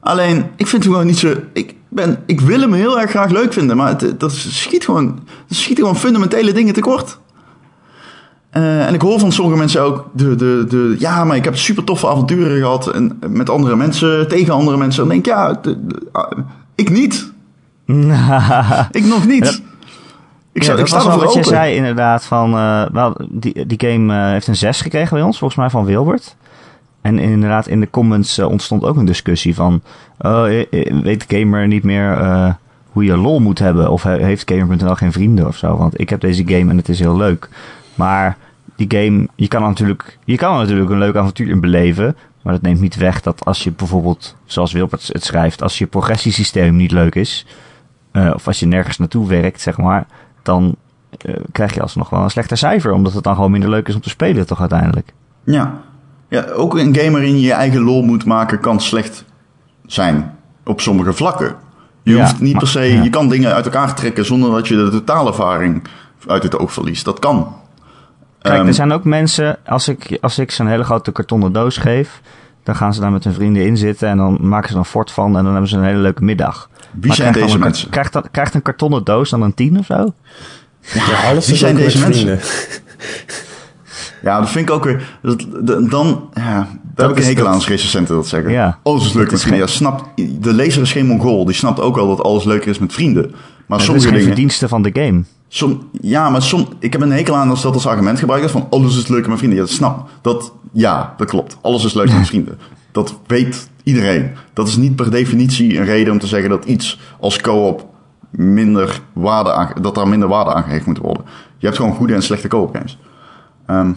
Alleen, ik vind hem gewoon niet zo... Ik, ben, ik wil hem heel erg graag leuk vinden, maar het, dat schiet gewoon, dat schiet gewoon fundamentele dingen tekort. Uh, en ik hoor van sommige mensen ook, de, de, de, ja, maar ik heb super toffe avonturen gehad en, met andere mensen, tegen andere mensen. Dan denk ik, ja, ah, ik niet. ik nog niet. Ik, zou, ja, ik sta wel wat je zei inderdaad van, uh, wel, die, die game uh, heeft een 6 gekregen bij ons, volgens mij van Wilbert. En inderdaad in de comments uh, ontstond ook een discussie van, oh, weet de gamer niet meer hoe je lol moet hebben. Of he- heeft Gamer.nl geen vrienden of zo. Want ik heb deze game en het is heel leuk. Maar die game, je kan natuurlijk, je kan natuurlijk een leuk avontuur in beleven. Maar dat neemt niet weg dat als je bijvoorbeeld, zoals Wilbert het schrijft, als je progressiesysteem niet leuk is. eh, of als je nergens naartoe werkt, zeg maar. Dan eh, krijg je alsnog wel een slechter cijfer. Omdat het dan gewoon minder leuk is om te spelen, toch uiteindelijk. Ja. Ja, ook een game waarin je je eigen lol moet maken kan slecht zijn. Op sommige vlakken. Je Ja, hoeft niet maar- per se, ja. je kan dingen uit elkaar trekken zonder dat je de totaalervaring uit het oog verliest. Dat kan. Kijk, Ehm, er zijn ook mensen, als ik, als ik zo'n hele grote kartonnen doos geef, dan gaan ze daar met hun vrienden in zitten en dan maken ze er een fort van en dan hebben ze een hele leuke middag. Wie Maar zijn deze een- mensen? Krijgt, dat, krijgt een kartonnen doos dan een 10 of zo? Ja, alles wie zijn deze mensen? Ja, dat vind ik ook weer. Dat, dat- dan, ja, daar Dat heb ik een is- hekel aan als recensenten dat zeggen. Ja. Alles is leuk Dat met is vrienden. Ja, snapt, de lezer is geen mongool. Die snapt ook wel dat alles leuker is met vrienden. Maar is sommige geen dingen. verdienste van de game. Som, ja, maar som, ik heb een hekel aan als dat als argument gebruikt wordt van alles is leuker met vrienden. Ja, dat snap. Dat, ja, dat klopt. Alles is leuk met vrienden. Dat weet iedereen. Dat is niet per definitie een reden om te zeggen dat iets als co-op minder waarde aan, dat daar minder waarde aan gehecht moet worden. Je hebt gewoon goede en slechte co-op games. Ehm,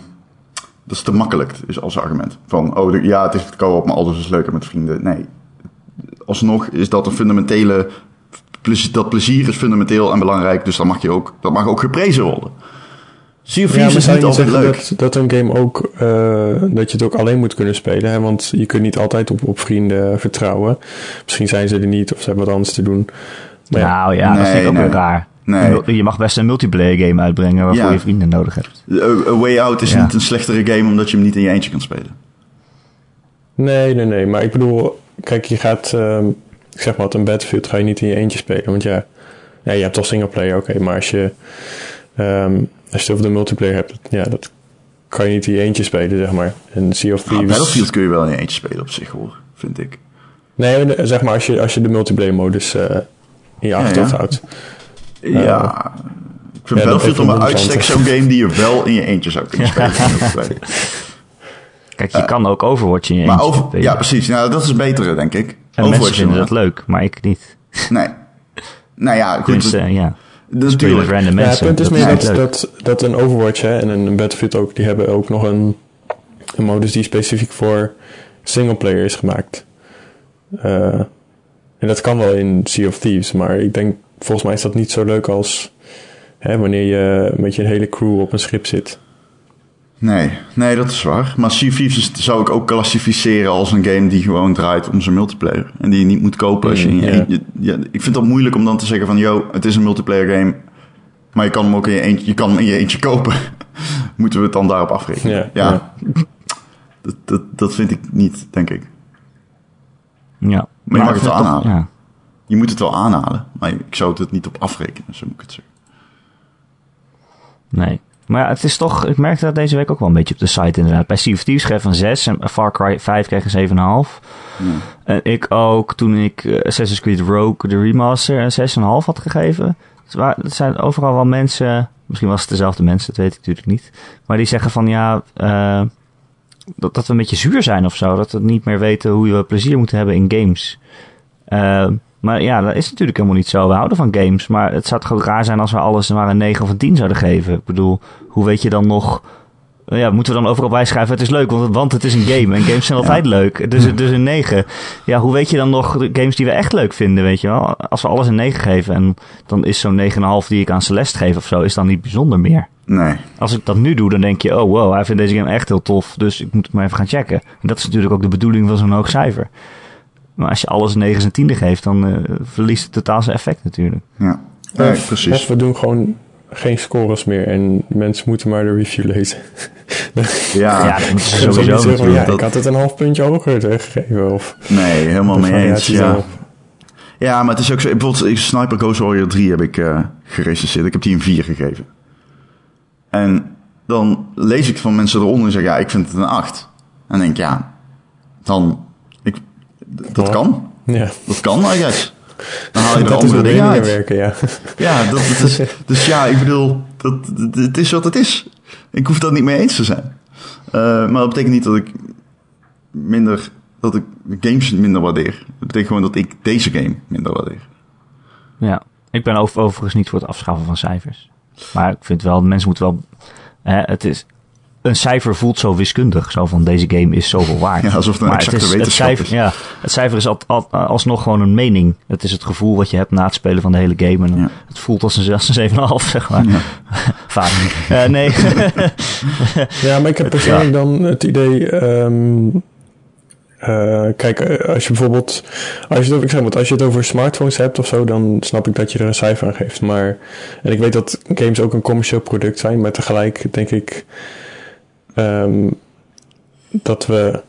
dat is te makkelijk, is als argument. Van, oh, ja, het is het co-op, maar alles is leuker met vrienden. Nee. Alsnog is dat een fundamentele... Dat plezier is fundamenteel en belangrijk, dus dat mag, je ook, dat mag ook geprezen worden. Sea of Ja, is niet altijd leuk. dat, dat een game ook, eh, dat je het ook alleen moet kunnen spelen? Hè? Want je kunt niet altijd op, op vrienden vertrouwen. Misschien zijn ze er niet of ze hebben wat anders te doen. Maar ja, Nou ja, dat vind ik Nee, ook nee. weer raar. Nee. Je mag best een multiplayer game uitbrengen waarvoor Ja. je vrienden nodig hebt. A, Way Out is Ja. niet een slechtere game omdat je hem niet in je eentje kan spelen. nee, nee, nee. Maar ik bedoel, kijk, je gaat, ehm, ik zeg maar een Battlefield ga je niet in je eentje spelen. Want ja, ja je hebt toch singleplayer, oké. maar als je, ehm, als je het over de multiplayer hebt, ja, dat kan je niet in je eentje spelen, zeg maar. En Sea of Nou, Thieves... Battlefield kun je wel in je eentje spelen op zich hoor, vind ik. Nee, zeg maar als je, als je de multiplayer modus eh, in je achterhoofd ja. houdt. Ja, ik vind Ja, dat Battlefield om een uitstek zo'n game die je wel in je eentje zou kunnen spelen. Kijk, je kan ook Overwatch in je maar eentje over, ja, precies. Nou, dat is het betere, denk ik. En mensen Overwatch vinden dat leuk, maar ik niet. Nee. Nou ja, goed. Ja. Je met Natuurlijk. random Ja, het mensen. punt is dat meer niet dat, dat, dat een Overwatch hè, en een Battlefield ook, die hebben ook nog een, een modus die specifiek voor singleplayer is gemaakt. Eh, en dat kan wel in Sea of Thieves, maar ik denk, volgens mij is dat niet zo leuk als hè, wanneer je met je hele crew op een schip zit. Nee, nee, dat is waar. Maar Sea of Thieves is- zou ik ook klassificeren als een game die gewoon draait om zijn multiplayer. En die je niet moet kopen als je in je, Mm, ja. je- Ik vind dat moeilijk om dan te zeggen van, yo, het is een multiplayer game. Maar je kan hem ook in je eentje, je kan hem in je eentje kopen. Moeten we het dan daarop afrekenen? Ja. Dat, dat, dat vind ik niet, denk ik. Ja. Maar je mag het aanhalen. Ja. Je moet het wel aanhalen, maar ik zou het niet op afrekenen, zo moet ik het zeggen. Nee. Maar ja, het is toch, ik merkte dat deze week ook wel een beetje op de site inderdaad. Bij Sea of Thieves schreef een 6 en Far Cry 5 kreeg een 7,5. En ik ook, toen ik eh, Assassin's Creed Rogue, de remaster, een 6,5 had gegeven. Het zijn overal wel mensen, misschien was het dezelfde mensen, dat weet ik natuurlijk niet. Maar die zeggen van ja, eh, dat, dat we een beetje zuur zijn of zo. Dat we niet meer weten hoe we plezier moeten hebben in games. Eh, maar ja, dat is natuurlijk helemaal niet zo. We houden van games, maar het zou toch ook raar zijn als we alles maar een 9 of een 10 zouden geven. Ik bedoel, hoe weet je dan nog... eh, Ja, moeten we dan overal bijschrijven, het is leuk, want, want het is een game. En games zijn altijd leuk, dus, dus een 9. Ja, hoe weet je dan nog de games die we echt leuk vinden, weet je wel? Als we alles een 9 geven en dan is zo'n 9,5 die ik aan Celeste geef of zo, is dan niet bijzonder meer. Nee. Als ik dat nu doe, dan denk je, oh wow, hij vindt deze game echt heel tof, dus ik moet het maar even gaan checken. En dat is natuurlijk ook de bedoeling van zo'n hoog cijfer. Maar als je alles 9 en 10 geeft, dan eh, verliest het totaal zijn effect natuurlijk. Ja, nee, Of- precies. Of we doen gewoon geen scores meer en mensen moeten maar de review lezen. Ja, Ja, dat sowieso van, ja, dat- ik had het een half puntje hoger gegeven. Of nee, helemaal mee eens. Ja. ja, maar het is ook zo. Bijvoorbeeld ik- Sniper Ghost Warrior 3 heb ik eh gerecenseerd. Ik heb die een 4 gegeven. En dan lees ik van mensen eronder en zeg ja, ik vind het een 8. En dan denk ik, ja, dan... Dat kan. Ja, Dat kan, I guess. Dan haal je er dat is andere dingen uit. werken, ja. Ja, dat, dat is, dus ja, ik bedoel, dat, dat- het is wat het is. Ik hoef dat niet mee eens te zijn. Eh, maar dat betekent niet dat ik minder, dat ik games minder waardeer. Dat betekent gewoon dat ik deze game minder waardeer. Ja, ik ben over, overigens niet voor het afschaffen van cijfers. Maar ik vind wel, mensen moeten wel... Hè, het is, een cijfer voelt zo wiskundig. Zo van, deze game is zoveel waard. Ja, alsof het een maar exacte het, is, het, cijfer, is. ja, het cijfer is al, al- alsnog gewoon een mening. Het is het gevoel wat je hebt na het spelen van de hele game. En Ja. Het voelt als een, als een 7,5, zeg maar. Ja. Vaak. Eh, nee. Ja, maar ik heb persoonlijk dan het idee. ehm, eh, kijk, eh, als je bijvoorbeeld. Als je, het over, ik zeg maar, als je het over smartphones hebt of zo, dan snap ik dat je er een cijfer aan geeft. Maar. En ik weet dat games ook een commercieel product zijn, maar tegelijk denk ik. Ehm, dat we.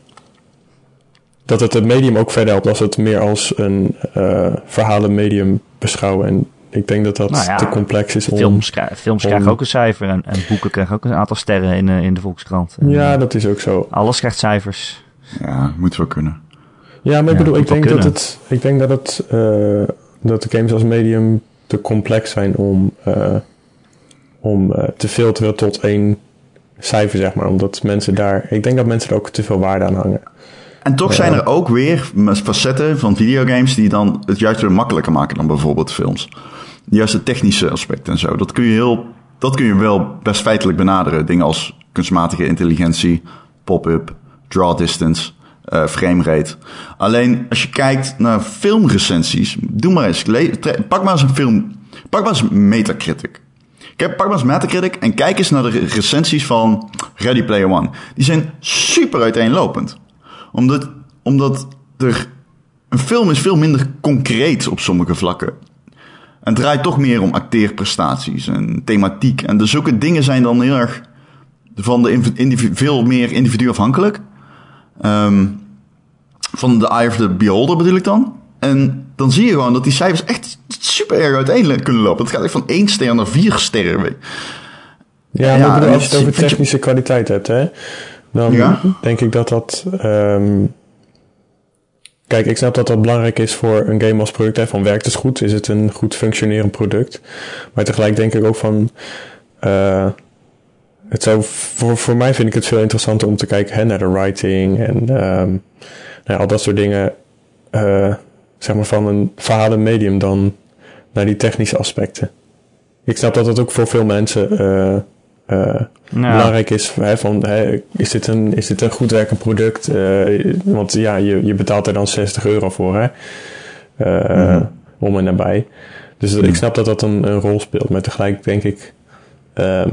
Dat het het medium ook verder helpt als we het meer als een eh verhalenmedium beschouwen. En ik denk dat dat Nou ja, te complex is om. films, films om- krijgen ook een cijfer. En, en boeken krijgen ook een aantal sterren in, eh, in de Volkskrant. En, Ja, eh, dat is ook zo. Alles krijgt cijfers. Ja, moet wel kunnen. Ja, maar ik Ja, bedoel, ik denk, dat het, ik denk dat het, eh, dat de games als medium te complex zijn om, eh, om eh, te filteren tot één cijfer, zeg maar. Omdat mensen daar, ik denk dat mensen er ook te veel waarde aan hangen. En toch zijn er ook weer facetten van videogames die dan het juist weer makkelijker maken dan bijvoorbeeld films. Juist het technische aspect en zo. Dat kun je, heel, dat kun je wel best feitelijk benaderen. Dingen als kunstmatige intelligentie, pop-up, draw distance, eh framerate. Alleen als je kijkt naar filmrecensies, doe maar eens. Pak maar eens een film. Pak maar eens Metacritic. Kijk, pak maar eens Metacritic en kijk eens naar de re- recensies van Ready Player One. Die zijn super uiteenlopend. Omdat, omdat er... Een film is veel minder concreet op sommige vlakken. En draait toch meer om acteerprestaties en thematiek. En dus zulke dingen zijn dan heel erg van de individu- veel meer individuafhankelijk. Ehm van de Eye of the Beholder bedoel ik dan. En dan zie je gewoon dat die cijfers echt super erg uiteen kunnen lopen. Het gaat echt van 1 ster naar 4 sterren. Ja, Ja, bedoel, als je het over je- technische kwaliteit hebt, hè, dan Ja. denk ik dat dat... ehm, kijk, ik snap dat dat belangrijk is voor een game als product. Hè, van werkt het goed? Is het een goed functionerend product? Maar tegelijk denk ik ook van... eh, het zou, voor, voor mij vind ik het veel interessanter om te kijken hè, naar de writing en nou ja, al dat soort dingen. eh, zeg maar van een verhalen medium dan naar die technische aspecten. Ik snap dat dat ook voor veel mensen eh, eh, belangrijk is. Hè, van, hè, is, dit een, is dit een goed werkend product? Eh, want ja, je, je betaalt er dan 60 euro voor, hè? Eh, om en nabij. Dus ik snap dat dat een, een rol speelt. Maar tegelijk denk ik... ehm,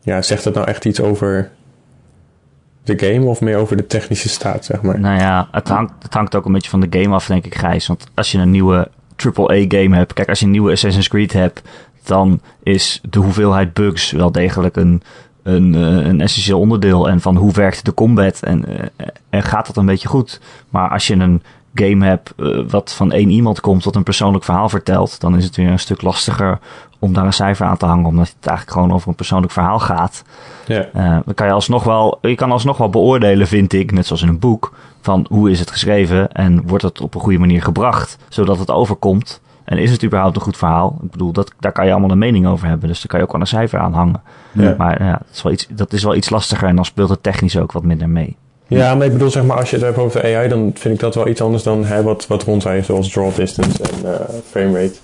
ja, zegt het nou echt iets over de game of meer over de technische staat, zeg maar? Nou ja, het hangt, het hangt ook een beetje van de game af, denk ik, Gijs. Want als je een nieuwe AAA-game hebt... Kijk, als je een nieuwe Assassin's Creed hebt... dan is de hoeveelheid bugs wel degelijk een, een, eh, een essentieel onderdeel. En van hoe werkt de combat en, eh, en gaat dat een beetje goed. Maar als je een game hebt eh, wat van één iemand komt... wat een persoonlijk verhaal vertelt... dan is het weer een stuk lastiger om daar een cijfer aan te hangen... omdat het eigenlijk gewoon over een persoonlijk verhaal gaat... Ja. Eh, dan kan je alsnog wel, je kan alsnog wel beoordelen, vind ik, net zoals in een boek, van hoe is het geschreven en wordt het op een goede manier gebracht, zodat het overkomt. En is het überhaupt een goed verhaal? Ik bedoel, dat, daar kan je allemaal een mening over hebben, dus daar kan je ook wel een cijfer aan hangen. Ja. Maar ja, dat is, wel iets, dat is wel iets lastiger en dan speelt het technisch ook wat minder mee. Ja, maar ik bedoel, zeg maar, als je het hebt over de AI, dan vind ik dat wel iets anders dan hè, wat, wat Ron zei, zoals draw distance en eh framerate.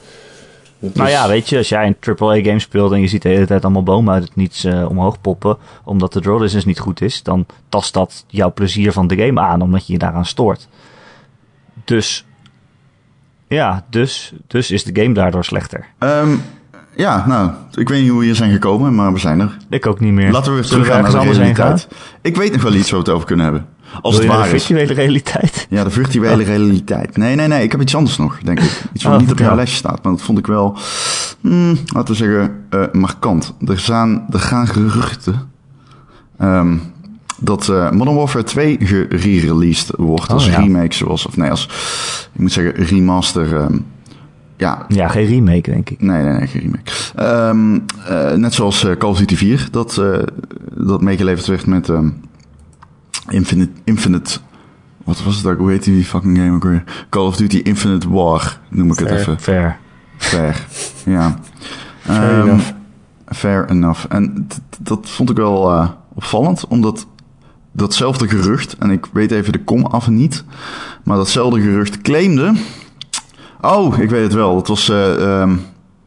Nou ja, weet je, als jij een AAA-game speelt en je ziet de hele tijd allemaal bomen uit het niets eh, omhoog poppen, omdat de draw distance niet goed is, dan tast dat jouw plezier van de game aan, omdat je je daaraan stoort. Dus, ja, dus, dus is de game daardoor slechter. Ehm, ja, nou, ik weet niet hoe we hier zijn gekomen, maar we zijn er. Ik ook niet meer. Laten we weer Zullen teruggaan naar de heen realiteit. Ik weet nog wel iets waar we het over kunnen hebben. Als Wil het waar de is. virtuele realiteit? Ja, de virtuele realiteit. Nee, nee, nee. Ik heb iets anders nog, denk ik. Iets wat Oh, niet op jouw lijstje staat. Maar dat vond ik wel, hmm, laten we zeggen, eh, markant. Er, zijn, er gaan geruchten ehm, dat eh, Modern Warfare 2 gerereleased wordt. als Oh, ja. remake, zoals, of nee, als, ik moet zeggen, remaster. ehm, ja, Ja, geen remake, denk ik. Nee, nee, nee, geen remake. Ehm, eh, net zoals Call of Duty 4, dat, eh, dat meegeleverd werd met Infinite, Infinite... Wat was het ook? Hoe heet die fucking game ook weer? Call of Duty Infinite War, noem ik het even. Fair. Fair, ja. Fair Ehm, enough. Fair enough. En dat vond ik wel eh, opvallend, omdat datzelfde gerucht, en ik weet even de kom af niet, maar datzelfde gerucht claimde Oh, ik weet het wel. Het was... eh, ehm,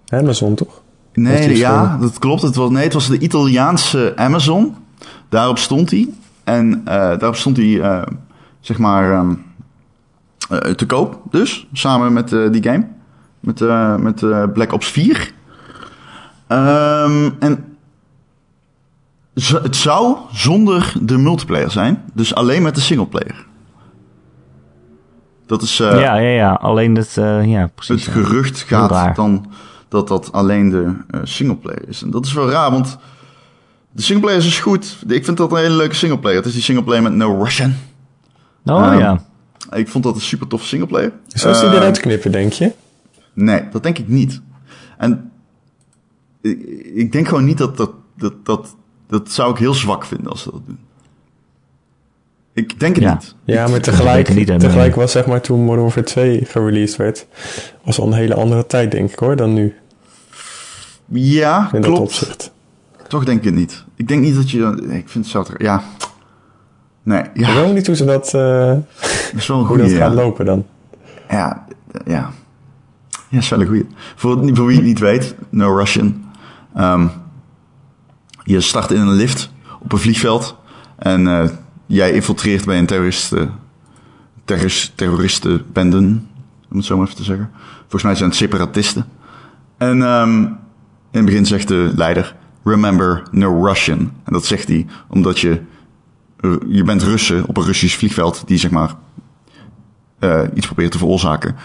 Amazon toch? Nee, ja, dat klopt. Het was, nee, het was de Italiaanse Amazon. Daarop stond hij. En eh, daarop stond hij, eh, zeg maar, ehm, eh, te koop. Dus, samen met die game. Met, met Black Ops 4. Ehm, en het zou zonder de multiplayer zijn. Dus alleen met de singleplayer. Dat is... ja, ja, ja. Alleen dat, eh, ja, het precies. ja. gerucht gaat dan dat dat alleen de singleplayer is. En dat is wel raar, want de singleplayer is dus goed. Ik vind dat een hele leuke singleplayer. Het is die singleplayer met No Russian. Oh Ehm, ja. Ik vond dat een super toffe singleplayer. Zou ze die eruit knippen, denk je? Nee, dat denk ik niet. En ik, ik denk gewoon niet dat dat, dat dat dat zou ik heel zwak vinden als ze dat doen. Ik denk het Ja. niet. Ja, maar tegelijk, niet, tegelijk was zeg maar toen Modern Warfare 2 gereleased werd, was al een hele andere tijd, denk ik hoor, dan nu. Ja, In dat opzicht. Toch denk ik het niet. Ik denk niet dat je... nee, Ik vind het zo... Ja. Nee, Ik ja, weet ook niet hoe, ze dat, eh, dat is wel een hoe goede. dat ja. gaat lopen dan. Ja, ja. Ja, is wel een goeie. Voor, voor wie het niet weet, No Russian. Ehm, je start in een lift op een vliegveld. En eh, jij infiltreert bij een terroristen, terrorist, terroristenbenden, om het zo maar even te zeggen. Volgens mij zijn het separatisten. En ehm, in het begin zegt de leider, remember no Russian. En dat zegt hij omdat je, je bent Russen op een Russisch vliegveld die zeg maar eh, iets proberen te veroorzaken.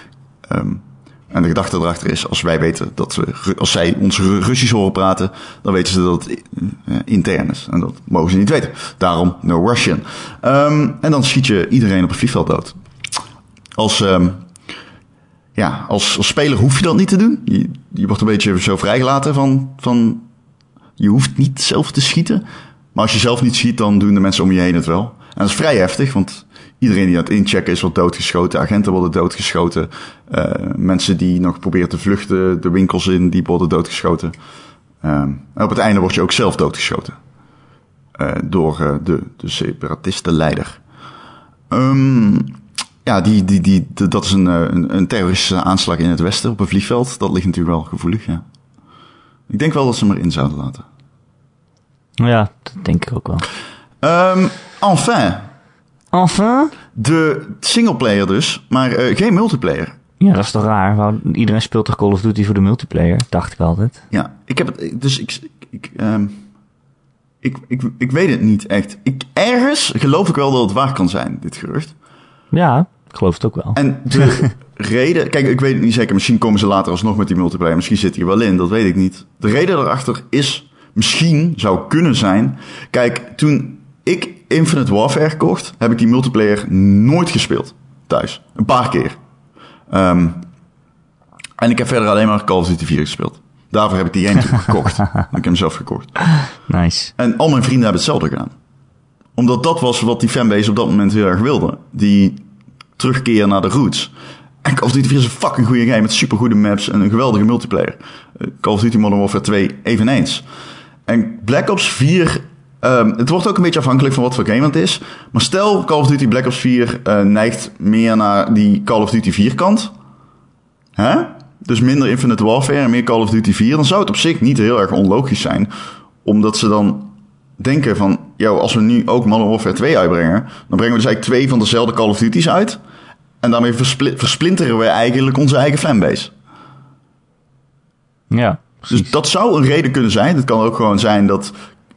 Ehm, en de gedachte erachter is, als wij weten dat we, als zij ons Ru- Russisch horen praten, dan weten ze dat het eh, intern is. En dat mogen ze niet weten. Daarom no Russian. Ehm, en dan schiet je iedereen op het vliegveld dood. Als, ehm, ja, als, als speler hoef je dat niet te doen. Je, je wordt een beetje zo vrijgelaten van, van, je hoeft niet zelf te schieten. Maar als je zelf niet schiet, dan doen de mensen om je heen het wel. En dat is vrij heftig, want iedereen die aan het inchecken is, wordt doodgeschoten. Agenten worden doodgeschoten. Eh, mensen die nog proberen te vluchten, de winkels in, die worden doodgeschoten. Ehm, en op het einde word je ook zelf doodgeschoten. Eh, door eh, de, de separatistenleider. Ehm, ja, die, die, die, dat is een, een, een terroristische aanslag in het westen op een vliegveld. Dat ligt natuurlijk wel gevoelig, ja. Ik denk wel dat ze hem erin zouden laten. Ja, dat denk ik ook wel. Ehm, enfin, Enfin? de singleplayer dus, maar eh, geen multiplayer. Ja, dat is toch raar? Iedereen speelt toch Call of Duty voor de multiplayer? Dacht ik altijd. Ja, ik heb het, dus ik, ik, ehm, ik, ik, ik weet het niet echt. Ik, ergens geloof ik wel dat het waar kan zijn, dit gerucht. Ja, ik geloof het ook wel. En de reden, kijk, ik weet het niet zeker. Misschien komen ze later alsnog met die multiplayer. Misschien zit hij er wel in, dat weet ik niet. De reden daarachter is, misschien zou kunnen zijn. Kijk, toen ik Infinite Warfare kocht, heb ik die multiplayer nooit gespeeld thuis. Een paar keer. Ehm, en ik heb verder alleen maar Call of Duty 4 gespeeld. Daarvoor heb ik die game gekocht. ik heb hem zelf gekocht. Nice. En al mijn vrienden hebben hetzelfde gedaan. Omdat dat was wat die fanbase op dat moment heel erg wilde. Die terugkeer naar de roots. En Call of Duty 4 is een fucking goede game met supergoede maps en een geweldige multiplayer. Eh, Call of Duty Modern Warfare 2 eveneens. En Black Ops 4, ehm, het wordt ook een beetje afhankelijk van wat voor game het is. Maar stel Call of Duty Black Ops 4 eh, neigt meer naar die Call of Duty 4 kant. Hè? Dus minder Infinite Warfare en meer Call of Duty 4. Dan zou het op zich niet heel erg onlogisch zijn. Omdat ze dan denken van... Yo, als we nu ook Modern Warfare 2 uitbrengen... dan brengen we dus eigenlijk twee van dezelfde Call of Duty's uit. En daarmee verspli- versplinteren we eigenlijk onze eigen fanbase. Ja, precies. Dus dat zou een reden kunnen zijn. Het kan ook gewoon zijn dat,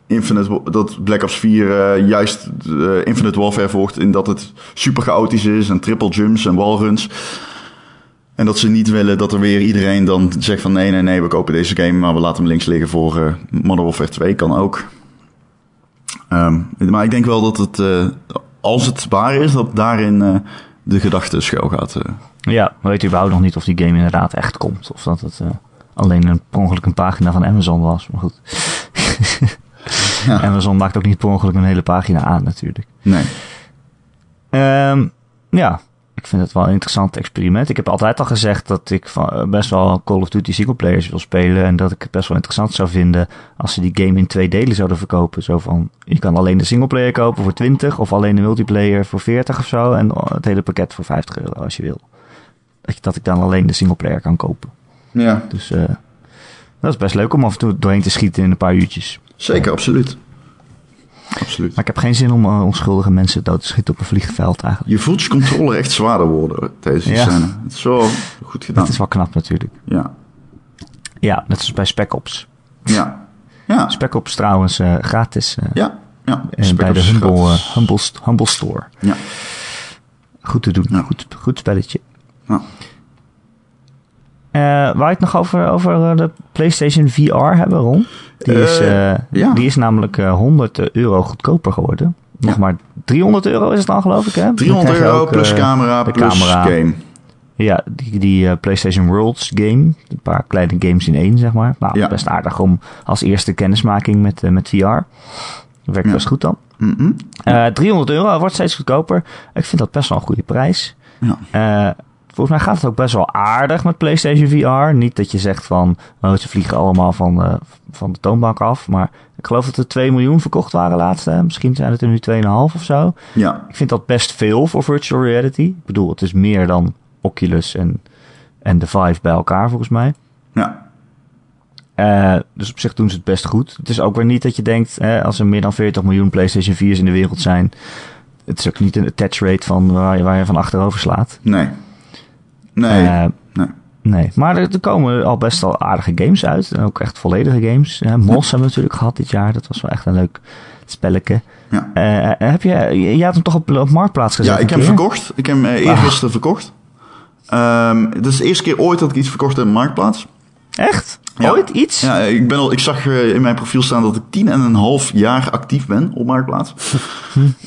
Infinite, dat Black Ops 4 eh, juist eh, Infinite Warfare volgt... in dat het super chaotisch is en triple jumps en wallruns... En dat ze niet willen dat er weer iedereen dan zegt van nee, nee, nee, we kopen deze game, maar we laten hem links liggen voor eh Modern Warfare 2. Kan ook. Ehm, maar ik denk wel dat het, als het waar is, dat daarin de gedachte schuil gaat. eh. Ja, we weten überhaupt nog niet of die game inderdaad echt komt. Of dat het eh, alleen een, per ongeluk een pagina van Amazon was. Maar goed. Ja. Amazon maakt ook niet per ongeluk een hele pagina aan natuurlijk. Nee. Ehm, ja, ik vind het wel een interessant experiment. Ik heb altijd al gezegd dat ik van, eh, best wel Call of Duty singleplayers wil spelen. En dat ik het best wel interessant zou vinden als ze die game in twee delen zouden verkopen. Zo van, je kan alleen de singleplayer kopen voor 20 of alleen de multiplayer voor 40 of zo. En het hele pakket voor 50 euro als je wil. dat, dat ik dan alleen de singleplayer kan kopen. Ja, Dus eh, dat is best leuk om af en toe doorheen te schieten in een paar uurtjes. zeker, absoluut. Absoluut. Maar ik heb geen zin om eh, onschuldige mensen dood te schieten op een vliegveld eigenlijk. Je voelt je controle echt zwaarder worden tijdens die Ja. scène. Het is wel goed gedaan. Dat is wel knap natuurlijk. Ja, Ja, net als bij Spec Ops. ja, ja, Spec Ops trouwens eh, gratis eh, ja. ja. Spec bij de Humble, Humble, St- Humble Store. Ja. Goed te doen. Ja. Goed, goed spelletje. Ja. Waar je het nog over, over de PlayStation VR hebben, Ron? Die is, Eh, eh, ja. die is namelijk eh, 100 euro goedkoper geworden. Nog Ja. maar 300 euro is het dan, geloof ik, hè? Dan 300 krijg je euro ook, plus eh, camera plus camera. game. Ja, die, die eh, PlayStation Worlds game. Een paar kleine games in één, zeg maar. Nou, Ja. best aardig om als eerste kennismaking met, eh, met VR. Werkt Ja. best goed dan. Mhm. Eh 300 euro wordt steeds goedkoper. Ik vind dat best wel een goede prijs. Ja. Volgens mij gaat het ook best wel aardig met PlayStation VR. Niet dat je zegt van, oh, ze vliegen allemaal van, eh, van de toonbank af. Maar ik geloof dat er 2 miljoen verkocht waren laatst. Hè? Misschien zijn het er nu 2,5 of zo. Ja, Ik vind dat best veel voor virtual reality. Ik bedoel, het is meer dan Oculus en, en de Vive bij elkaar volgens mij. ja, Eh, dus op zich doen ze het best goed. Het is ook weer niet dat je denkt, hè, als er meer dan 40 miljoen PlayStation 4's in de wereld zijn. Het is ook niet een attach rate van waar je, waar je van achterover slaat. nee. Nee, Eh, nee. nee. Maar er, komen al best wel aardige games uit. En ook echt volledige games. Eh, Mos hebben we natuurlijk gehad dit jaar. Dat was wel echt een leuk spelletje. Ja. Eh, heb je, je had hem toch op, op Marktplaats gezet? Ja, ik heb hem verkocht. Ik heb hem eh, Ah. verkocht. Het is de eerste keer ooit dat ik iets verkocht heb in de Marktplaats. Echt? Ja. Ooit iets? Ja, ik, ben al, ik zag eh, in mijn profiel staan dat ik tien en een half jaar actief ben op Marktplaats.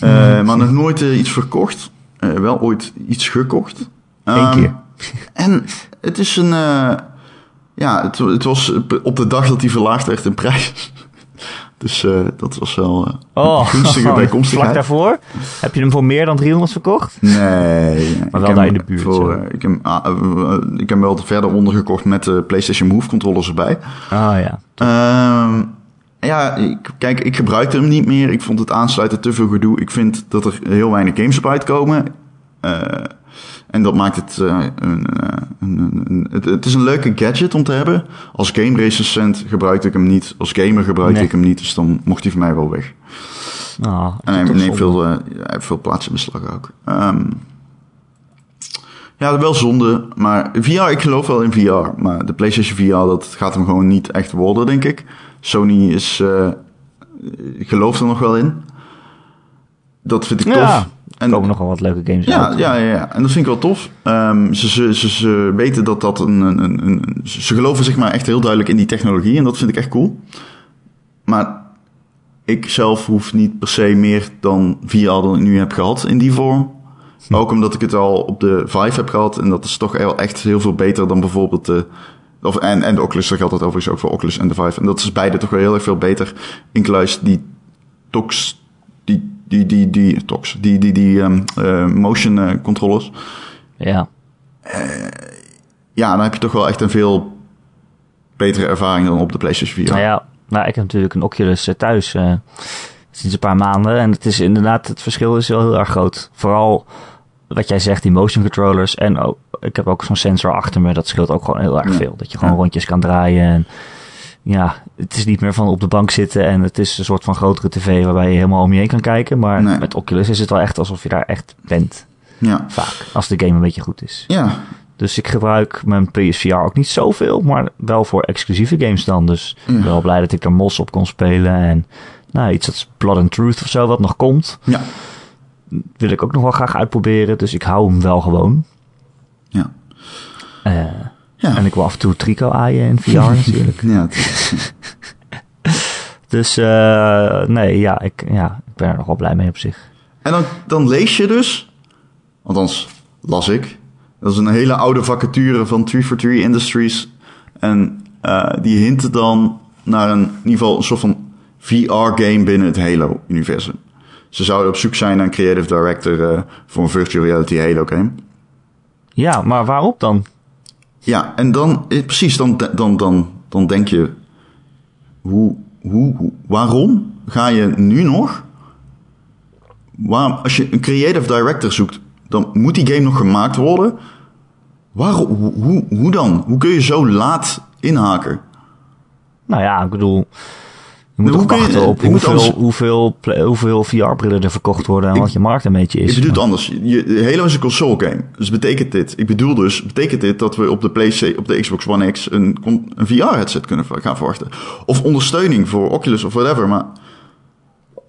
Eh, maar nog nooit eh, iets verkocht. Eh, wel ooit iets gekocht. Eén Ehm, keer. En het is een... eh, ja, het, het was op de dag dat hij verlaagd werd in prijs. dus eh, dat was wel eh, Oh, een gunstige vlak bijkomstigheid. daarvoor? Heb je hem voor meer dan 300 verkocht? Nee. ik wel daar in de buurt, Voor, ik, heb, ah, ik heb hem wel verder ondergekocht met de PlayStation Move controllers erbij. Ah ja. Ehm, ja, ik, kijk, ik gebruikte hem niet meer. Ik vond het aansluiten te veel gedoe. Ik vind dat er heel weinig games op uitkomen. Eh, en dat maakt het, eh, een, eh, een, een- een- het... Is een leuke gadget om te hebben. Als game recensent gebruikte ik hem niet. Als gamer gebruikte Nee. ik hem niet. Dus dan mocht hij voor mij wel weg. Ah, En hij neemt veel, hij heeft veel plaats in beslag ook. Ehm, ja, wel zonde. Maar VR, ik geloof wel in VR. Maar de PlayStation VR, dat gaat hem gewoon niet echt worden, denk ik. Sony is, eh gelooft er nog wel in. Dat vind ik tof. En, komen nog wel wat leuke games ja, uit. ja, ja, ja, en dat vind ik wel tof. Ehm, ze, ze, ze, ze weten dat dat een, een, een, een- Ze geloven zeg maar echt heel duidelijk in die technologie en dat vind ik echt cool. Maar ik zelf hoef niet per se meer dan VR dan ik nu heb gehad in die vorm. Ook omdat ik het al op de Vive heb gehad en dat is toch echt heel veel beter dan bijvoorbeeld de... Of, en, en de Oculus, daar geldt dat overigens ook voor Oculus en de Vive. En dat is beide toch wel heel erg veel beter. Inclusief die tox... Die, die, die, die, tox, die, die, die ehm, eh, motion eh, controllers. Ja. Ja, dan heb je toch wel echt een veel betere ervaring dan op de PlayStation 4. Nou ja, nou, ik heb natuurlijk een Oculus eh, thuis eh, sinds een paar maanden. En het is inderdaad, het verschil is wel heel erg groot. Vooral wat jij zegt, die motion controllers. En ook, ik heb ook zo'n sensor achter me. Dat scheelt ook gewoon heel erg Ja. veel. Dat je gewoon Ja. rondjes kan draaien. En ja, het is niet meer van op de bank zitten. En het is een soort van grotere tv waarbij je helemaal om je heen kan kijken. Maar Nee. met Oculus is het wel echt alsof je daar echt bent. Ja. Vaak. Als de game een beetje goed is. Ja. Dus ik gebruik mijn PSVR ook niet zoveel, maar wel voor exclusieve games dan. Dus ik ben wel blij dat ik er Mos op kon spelen. En nou, iets als Blood and Truth of zo, wat nog komt, Ja. wil ik ook nog wel graag uitproberen. Dus ik hou hem wel gewoon. Ja. Eh, Ja. En ik wil af en toe Trico aaien in VR natuurlijk. Ja, Dus eh, nee, ja ik, ja, ik ben er nog wel blij mee op zich. En dan, dan lees je dus, althans las ik, dat is een hele oude vacature van 343 Industries. En eh, die hinten dan naar een, in ieder geval een soort van VR-game binnen het Halo-universum. Ze zouden op zoek zijn naar een creative director eh, voor een virtual reality Halo-game. Ja, maar waarop dan? Ja, en dan, eh, precies, dan, dan, dan, dan denk je, hoe, hoe, waarom ga je nu nog, waarom, als je een creative director zoekt, dan moet die game nog gemaakt worden. Waarom, hoe, hoe dan? Hoe kun je zo laat inhaken? Nou ja, ik bedoel... Je moet hoe ook kun je- wachten op je moet hoeveel, anders- hoeveel, hoeveel VR-brillen er verkocht worden en Ik- wat je markt een beetje is. Ik bedoel het anders. Je, Halo is een console game. Dus betekent dit, ik bedoel dus, betekent dit dat we op de PlayStation, op de Xbox One X een, een VR-headset kunnen gaan verwachten? Of ondersteuning voor Oculus of whatever. Maar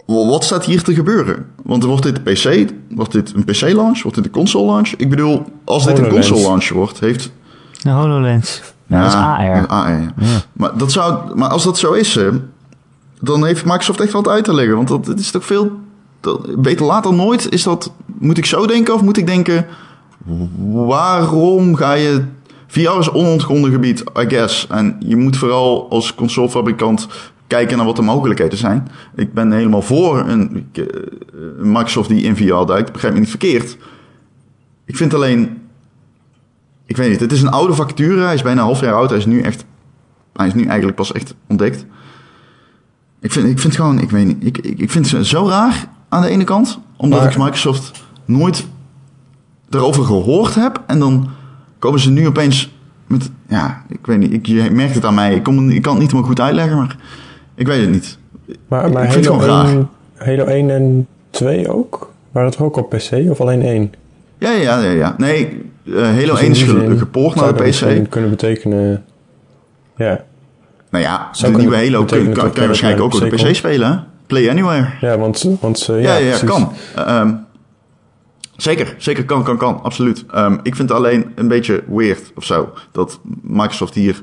wa- wat staat hier te gebeuren? Want wordt dit een PC? Wordt dit een PC-launch? Wordt dit een console-launch? Ik bedoel, als dit een console-launch wordt, heeft... De HoloLens. Ja, dat is AR. AR, ja. Maar, dat zou, maar als dat zo is, hè, dan heeft Microsoft echt wat uit te leggen. Want dat, is toch veel... Dat, beter dan nooit is dat... Moet ik zo denken of moet ik denken... Waarom ga je... VR is onontgonnen gebied, I guess. En je moet vooral als consolefabrikant kijken naar wat de mogelijkheden zijn. Ik ben helemaal voor een, eh, een Microsoft die in VR duikt. Begrijp me niet verkeerd. Ik vind alleen... Ik weet niet, het is een oude vacature. Hij is bijna een half jaar oud. Hij is nu echt... Hij is nu eigenlijk pas echt ontdekt. Ik vind, ik vind gewoon... Ik weet niet. Ik, ik, ik vind het zo raar aan de ene kant. Omdat Maar- ik Microsoft nooit erover gehoord heb. En dan komen ze nu opeens met... Ja, ik weet niet. Ik, je merkt het aan mij. Ik, kom, ik kan het niet helemaal goed uitleggen, maar... Ik weet het niet. Maar, maar Ik vind het gewoon 1, Halo 1 en 2 ook? Waren het ook op PC of alleen 1? Ja, ja, ja. ja. Nee, eh, Halo Dus 1 in is gepoord naar de dat PC. misschien kunnen betekenen... Ja, Nou ja, Zou de nieuwe Halo kun, kan, je waarschijnlijk ook op de PC PC spelen. hè? Play Anywhere. ja want, want eh, Ja, ja, ja, kan. Ehm, zeker, zeker kan, kan, kan, absoluut. Ehm, ik vind het alleen een beetje weird of zo. Dat Microsoft hier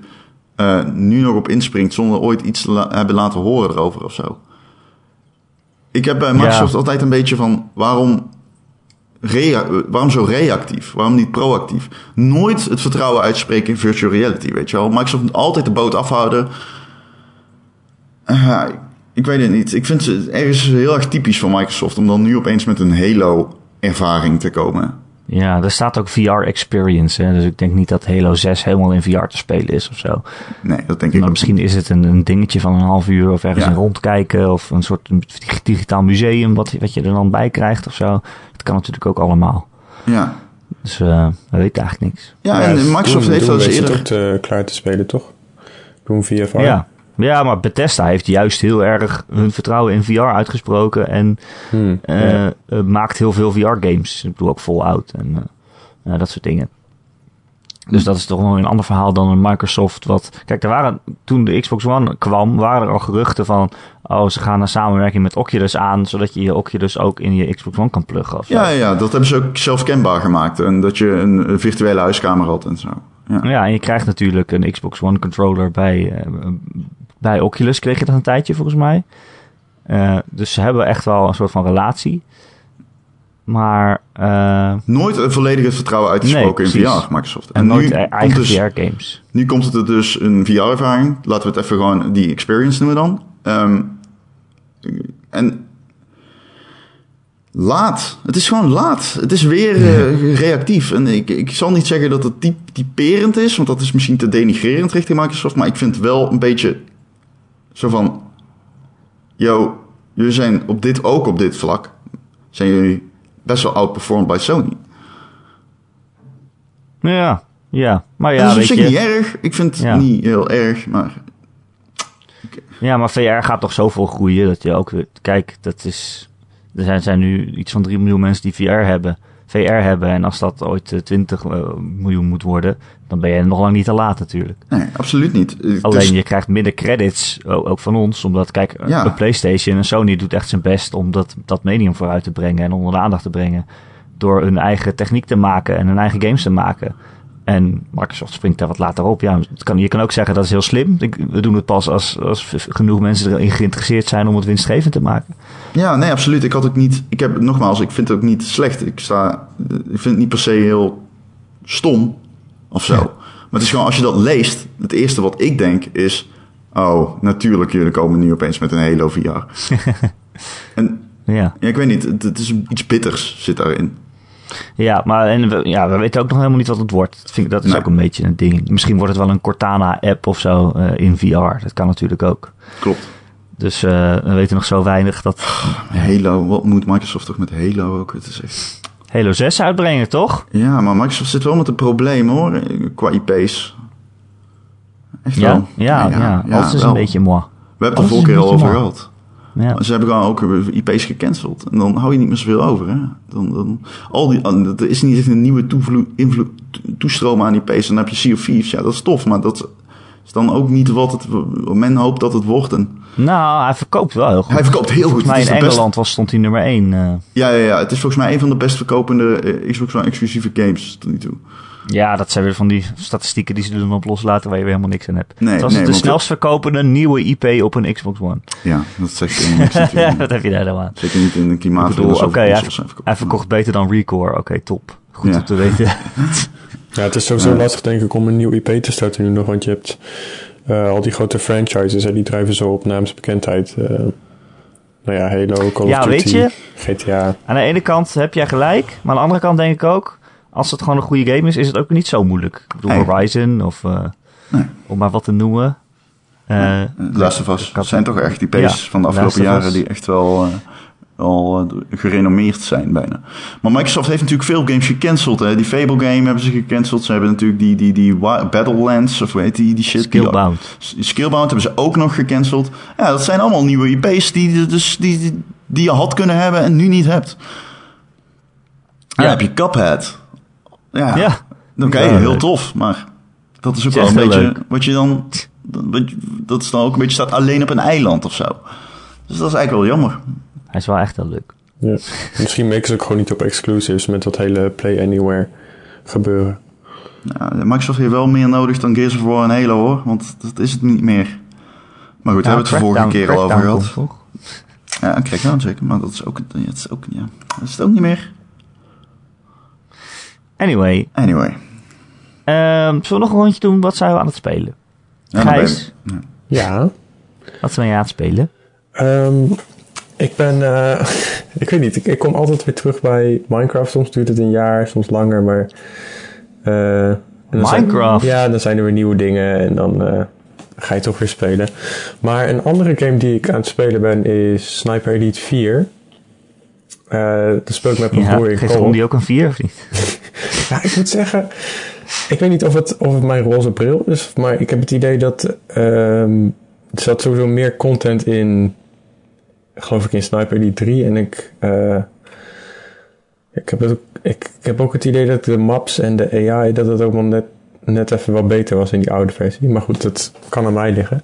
eh, nu nog op inspringt zonder ooit iets te la- hebben laten horen erover of zo. Ik heb bij Microsoft Ja. altijd een beetje van waarom, eh, waarom zo reactief? Waarom niet proactief? Nooit het vertrouwen uitspreken in virtual reality, weet je wel. Microsoft moet altijd de boot afhouden. Eh, ik weet het niet. Ik vind het ergens heel erg typisch voor Microsoft om dan nu opeens met een Halo-ervaring te komen. Ja, er staat ook VR Experience. Hè, dus ik denk niet dat Halo 6 helemaal in VR te spelen is of zo. Nee, dat denk ik Maar misschien is het een, een dingetje van een half uur of ergens Ja. in rondkijken. Of een soort dig- digitaal museum wat, wat je er dan bij krijgt of zo. Dat kan natuurlijk ook allemaal. Ja, Dus eh we weten eigenlijk niks. ja en Microsoft heeft dat eens weet het eerder... ook te, klaar te spelen, toch? Doom VFR. Ja. Ja, maar Bethesda heeft juist heel erg hun vertrouwen in VR uitgesproken. En Hmm, eh, ja. eh, maakt heel veel VR-games. Ik bedoel ook Fallout en eh, dat soort dingen. Dus dat is toch wel een ander verhaal dan een Microsoft. Wat, kijk, er waren, toen de Xbox One kwam, waren er al geruchten van... Oh, ze gaan een samenwerking met Oculus aan... zodat je je Oculus ook in je Xbox One kan pluggen of. Ja, ja, dat hebben ze ook zelf kenbaar gemaakt. En dat je een, virtuele huiskamer had en zo. Ja. Ja, en je krijgt natuurlijk een Xbox One controller bij, bij Oculus. Kreeg je dat een tijdje volgens mij. Eh, dus ze hebben echt wel een soort van relatie. Maar... eh, Nooit een volledig het vertrouwen uitgesproken Nee, in. VR, Microsoft. en nooit nu e- komt eigen dus- VR-games. Nu komt het er dus een VR-ervaring. Laten we het even gewoon die experience noemen dan. Ehm, en laat. Het is gewoon laat. Het is weer eh, reactief. En ik, ik zal niet zeggen dat het typ, typerend is, want dat is misschien te denigrerend richting Microsoft. Maar ik vind het wel een beetje zo van... Yo, jullie zijn op dit, ook op dit vlak, zijn jullie best wel outperformed bij Sony. Ja, ja. Maar Ja, dat is op weet zich je... niet erg. Ik vind het Ja. niet heel erg, maar... Ja, maar VR gaat toch zoveel groeien dat je ook. Kijk, dat is... Er zijn, zijn nu iets van 3 miljoen mensen die VR hebben. VR hebben. En als dat ooit eh, 20 eh, miljoen moet worden... dan ben je nog lang niet te laat natuurlijk. Nee, absoluut niet. Het Alleen is- je krijgt minder credits, ook van ons. Omdat, kijk, Ja. een PlayStation en Sony doet echt zijn best om dat, dat medium vooruit te brengen en onder de aandacht te brengen. Door hun eigen techniek te maken en hun eigen games te maken. En Microsoft springt daar wat later op. Ja, het kan, je kan ook zeggen dat is heel slim. We doen het pas als, als genoeg mensen erin geïnteresseerd zijn om het winstgevend te maken. Ja, nee, absoluut. Ik had ook niet. Ik heb nogmaals, ik vind het ook niet slecht. Ik sta. Ik vind het niet per se heel stom of zo. Maar het is gewoon als je dat leest, het eerste wat ik denk is. Oh, natuurlijk, jullie komen nu opeens met een Halo VR. en Ja, ja, ik weet niet, het, het is iets bitters zit daarin. Ja maar en we, ja, we weten ook nog helemaal niet wat het wordt. Dat, vind ik, dat is Nee. ook een beetje een ding. Misschien wordt het wel een Cortana-app of zo eh, in VR. Dat kan natuurlijk ook. Klopt. Dus eh, we weten nog zo weinig dat Halo, wat moet Microsoft toch met Halo ook? Het is echt. Halo 6 uitbrengen, toch? Ja, maar Microsoft zit wel met een probleem hoor, qua IP's. Echt Ja, wel. ja, ja. Alles is wel. een beetje moi. We hebben het alles vorige keer al over gehad. Ja. Ze hebben gewoon ook IP's gecanceld. En dan hou je niet meer zoveel over. Hè? Dan, dan, al die, er is niet echt een nieuwe invloed- to- toestroom aan IP's. Dan heb je Sea of Thieves. Ja, dat is tof. Maar dat is dan ook niet wat het, men hoopt dat het wordt. En Nou, hij verkoopt wel heel goed. hij verkoopt heel goed. Volgens mij in best- Engeland was, stond hij nummer 1. ja, ja, ja, het is volgens mij een van de best verkopende eh, Xbox One exclusieve games tot nu toe. Ja, dat zijn weer van die statistieken die ze er dan op loslaten waar je weer helemaal niks aan hebt. Nee, het was nee, de snelst verkopende nieuwe IP op een Xbox One. Ja, dat zegt helemaal niks Ja, dat heb je daar dan aan. Zeker niet in een klimaat oké, zoveel hij, verkocht. hij verkocht beter dan Recore. Oké, top. Goed Ja. om te weten. Ja, het is sowieso Ja. lastig denk ik om een nieuw IP te starten nu nog, want je hebt eh, al die grote franchises, hè, die drijven zo op naamsbekendheid. eh nou ja, Halo, Call Ja, of weet Duty, je? GTA. Aan de ene kant heb jij gelijk, maar aan de andere kant denk ik ook, als het gewoon een goede game is, is het ook niet zo moeilijk. Ik bedoel, Nee. Horizon of eh, Nee. om maar wat te noemen. Eh, Last of Us. Zijn toch echt IP's Ja, van de afgelopen jaren die echt wel al gerenommeerd zijn bijna. Maar Microsoft heeft natuurlijk veel games gecanceld. Hè. Die Fable game hebben ze gecanceld. Ze hebben natuurlijk die, die, die Battlelands, of heet die, die shit? Die- Skillbound. die Skillbound hebben ze ook nog gecanceld. Ja, dat zijn allemaal nieuwe IP's die, je dus, die, die, die je had kunnen hebben en nu niet hebt. En dan heb je Cuphead. Ja, Ja. oké, Ja, heel leuk. tof. Maar dat is ook Is wel een beetje leuk. wat je dan... Dat is dan ook een beetje staat alleen op een eiland of zo. Dus dat is eigenlijk wel jammer. Hij is wel echt heel leuk. Ja. Misschien maken ze ook gewoon niet op exclusives met dat hele Play Anywhere gebeuren. Ja, Microsoft heeft wel meer nodig dan Gears of War en Halo hoor. Want dat is het niet meer. Maar goed, daar hebben we het de vorige keer al over gehad. Ja, Crackdown zeker. Maar dat is ook, dat is ook, ja, dat is het ook niet meer. Anyway, Anyway. ehm, zullen we nog een rondje doen? Wat zijn we aan het spelen? Ja, Gijs, Ja, wat zijn we aan het spelen? Ehm, ik ben, eh, ik weet niet, ik, ik kom altijd weer terug bij Minecraft. Soms duurt het een jaar, soms langer, maar... eh, zijn- Minecraft? ja, dan zijn er weer nieuwe dingen en dan eh, ga je toch weer spelen. Maar een andere game die ik aan het spelen ben is Sniper Elite 4. Eh dat speel ik met mijn Ja, broer in geeft. Ron die ook een 4 of niet? Ja, ik moet zeggen, ik weet niet of het, of het mijn roze bril is, maar ik heb het idee dat ehm, er zat sowieso meer content in, geloof ik, in Sniper Elite 3. En ik, eh, ik, heb het ook, ik, ik heb ook het idee dat de maps en de AI, dat het ook wel net, net even wat beter was in die oude versie. Maar goed, dat kan aan mij liggen.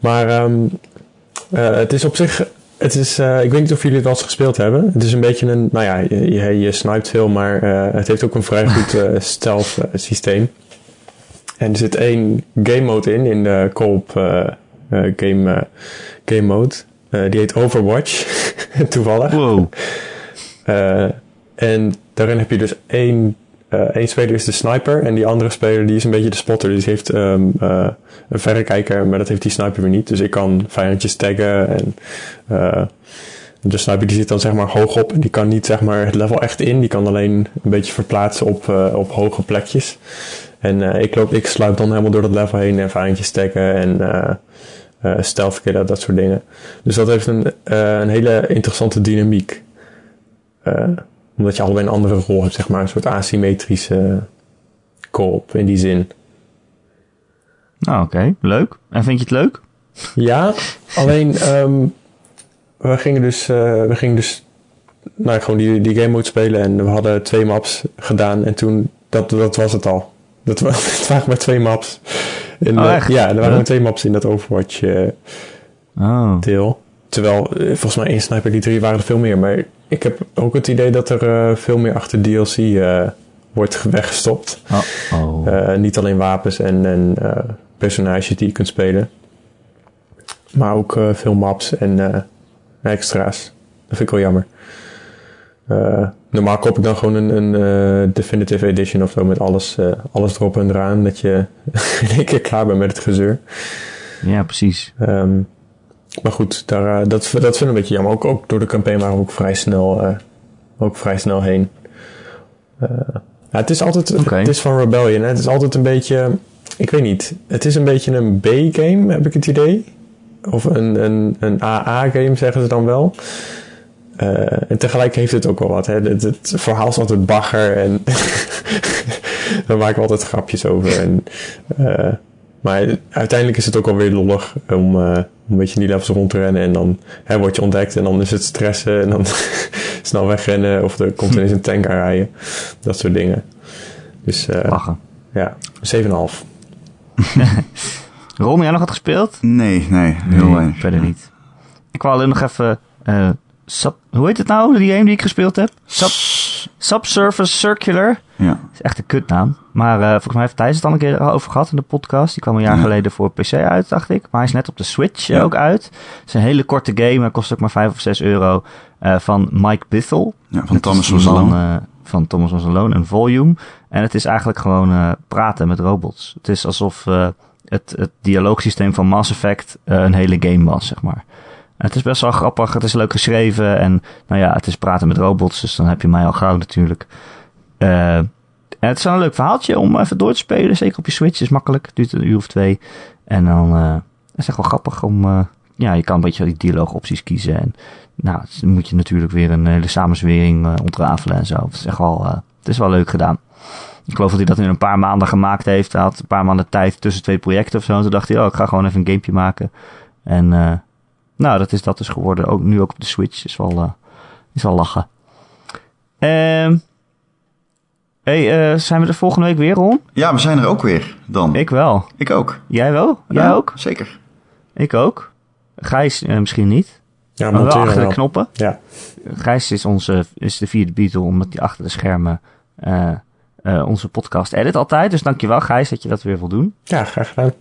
Maar ehm, eh, het is op zich het is, eh, ik weet niet of jullie het wel eens gespeeld hebben. Het is een beetje een, nou ja, je, je, je snipet veel, maar eh, het heeft ook een vrij goed eh, stealth systeem. En er zit één game mode in, in de co-op game, game mode. Die heet Overwatch, toevallig. Wow. En daarin heb je dus één, eh één speler is de sniper en die andere speler die is een beetje de spotter. Die heeft ehm, eh, een verrekijker, maar dat heeft die sniper weer niet. Dus ik kan vijandjes taggen en eh, de sniper die zit dan zeg maar hoog op en die kan niet zeg maar het level echt in. Die kan alleen een beetje verplaatsen op, eh, op hoge plekjes. En eh, ik, loop, ik sluip dan helemaal door dat level heen en vijandjes taggen en eh eh stealth dat soort dingen. Dus dat heeft een, eh, een hele interessante dynamiek. Omdat je allebei een andere rol hebt, zeg maar. Een soort asymmetrische co-op in die zin. Nou, oké. Leuk. En vind je het leuk? Ja, alleen ehm, we gingen dus, eh, we gingen dus nou, gewoon die, die game mode spelen en we hadden twee maps gedaan en toen, dat, dat was het al. Dat, wa- het waren maar twee maps. Oh, ja, er waren Ja. maar twee maps in dat Overwatch eh, Oh. deel. Terwijl, eh, volgens mij in Sniper die drie waren er veel meer. Maar ik heb ook het idee dat er eh, veel meer achter DLC eh, wordt weggestopt. Oh. oh. Eh, niet alleen wapens en, en personages die je kunt spelen. Maar ook veel maps en extra's. Dat vind ik wel jammer. Normaal koop ik dan gewoon een, een Definitive Edition of zo met alles, alles erop en eraan. Dat je in één keer klaar bent met het gezeur. Ja, precies. Ehm, maar goed, daar, eh, dat, dat vind ik een beetje jammer. Ook, ook door de campaign waren we ook vrij snel, eh, ook vrij snel heen. Eh, ja, het is altijd, het is van Rebellion. Hè? Het is altijd een beetje, ik weet niet. Het is een beetje een B-game, heb ik het idee. Of een, een, een AA-game, zeggen ze dan wel. eh, en tegelijk heeft het ook wel wat. Hè? Het, het verhaal is altijd bagger en daar maken we altijd grapjes over. En, eh, maar uiteindelijk is het ook alweer lollig om eh, een beetje in die levels rond te rennen. En dan hè, word je ontdekt en dan is het stressen en dan snel wegrennen of er komt ineens een tank aanrijden. Dat soort dingen. Dus eh, Lachen. ja, 7,5. Ron, jij nog wat gespeeld? Nee, nee, heel Nee, weinig. verder niet. Ik wou alleen nog even... eh, sub, hoe heet het nou, die game die ik gespeeld heb? Sub, Subsurface Circular. Ja. Is echt een kutnaam. Maar eh, volgens mij heeft Thijs het al een keer over gehad in de podcast. Die kwam een jaar Ja. geleden voor PC uit, dacht ik. Maar hij is net op de Switch eh, Ja. ook uit. Het is een hele korte game. Hij kost ook maar 5 of 6 euro. eh, van Mike Bithell. ja, van Dat Thomas Alone. eh, van Thomas Alone, een volume. En het is eigenlijk gewoon praten met robots. Het is alsof het, het dialoogsysteem van Mass Effect een hele game was, zeg maar. En het is best wel grappig, het is leuk geschreven en nou ja, het is praten met robots, dus dan heb je mij al gauw natuurlijk. Eh, en het is wel een leuk verhaaltje om even door te spelen, zeker op je Switch, is makkelijk, duurt een uur of twee. En dan uh, het is echt wel grappig om, uh, ja, je kan een beetje die dialoogopties kiezen en nou, dan moet je natuurlijk weer een hele samenzwering uh, ontrafelen en zo. Het is echt wel, uh, het is wel leuk gedaan. Ik geloof dat hij dat in een paar maanden gemaakt heeft. Hij had een paar maanden tijd tussen twee projecten of zo. En toen dacht hij, oh, ik ga gewoon even een gamepje maken. En uh, nou, dat is dat dus geworden. Ook nu ook op de Switch. Is wel, uh, is wel lachen. Ehm hey, uh, zijn we er volgende week weer, Ron? Ja, we zijn er ook weer dan. Ik wel. Ik ook. Jij wel? Jij ja, ook? Zeker. Ik ook. Gijs uh, misschien niet. Ja, maar wel achter wel. de knoppen. Ja. Gijs is, onze, is de vierde Beatle, omdat hij achter de schermen uh, uh, onze podcast edit altijd. Dus dankjewel Gijs dat je dat weer wil doen. Ja, graag gedaan.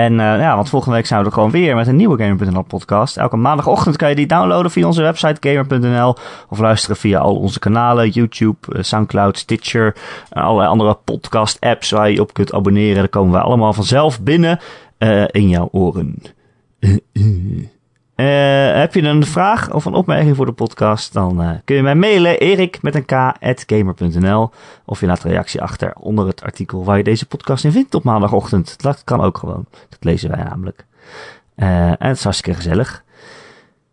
En uh, ja, want volgende week zijn we er gewoon weer met een nieuwe Gamer.nl podcast. Elke maandagochtend kan je die downloaden via onze website Gamer.nl. Of luisteren via al onze kanalen, YouTube, uh, Soundcloud, Stitcher. Uh, allerlei andere podcast apps waar je je op kunt abonneren. Daar komen we allemaal vanzelf binnen uh, in jouw oren. Uh, heb je een vraag of een opmerking voor de podcast, dan uh, kun je mij mailen, erik met een k, at gamer.nl. Of je laat een reactie achter onder het artikel waar je deze podcast in vindt op maandagochtend. Dat kan ook gewoon. Dat lezen wij namelijk. Uh, en het is hartstikke gezellig.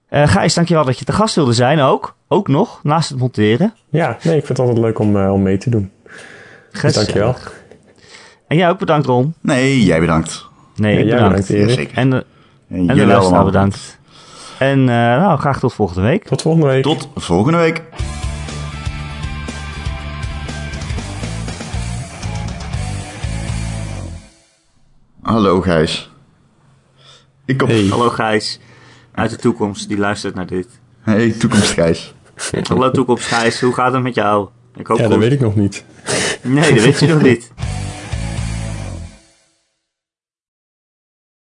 Uh, Gijs, dankjewel dat je te gast wilde zijn ook. Ook nog, naast het monteren. Ja, nee, ik vind het altijd leuk om, uh, om mee te doen. Dus dankjewel. En jij ook bedankt, Ron. Nee, jij bedankt. Nee, ja, ik jij bedankt. bedankt, Ja, zeker. En de, en en de luisteraar bedankt. En uh, nou, graag tot volgende week. Tot volgende week. Tot volgende week. Hallo Gijs. Ik op... Hey. Hallo Gijs. Uit de toekomst, die luistert naar dit. Hey, toekomst Gijs. Hallo toekomst Gijs, hoe gaat het met jou? Ik hoop ja, goed. dat weet ik nog niet. Nee, dat weet je nog niet.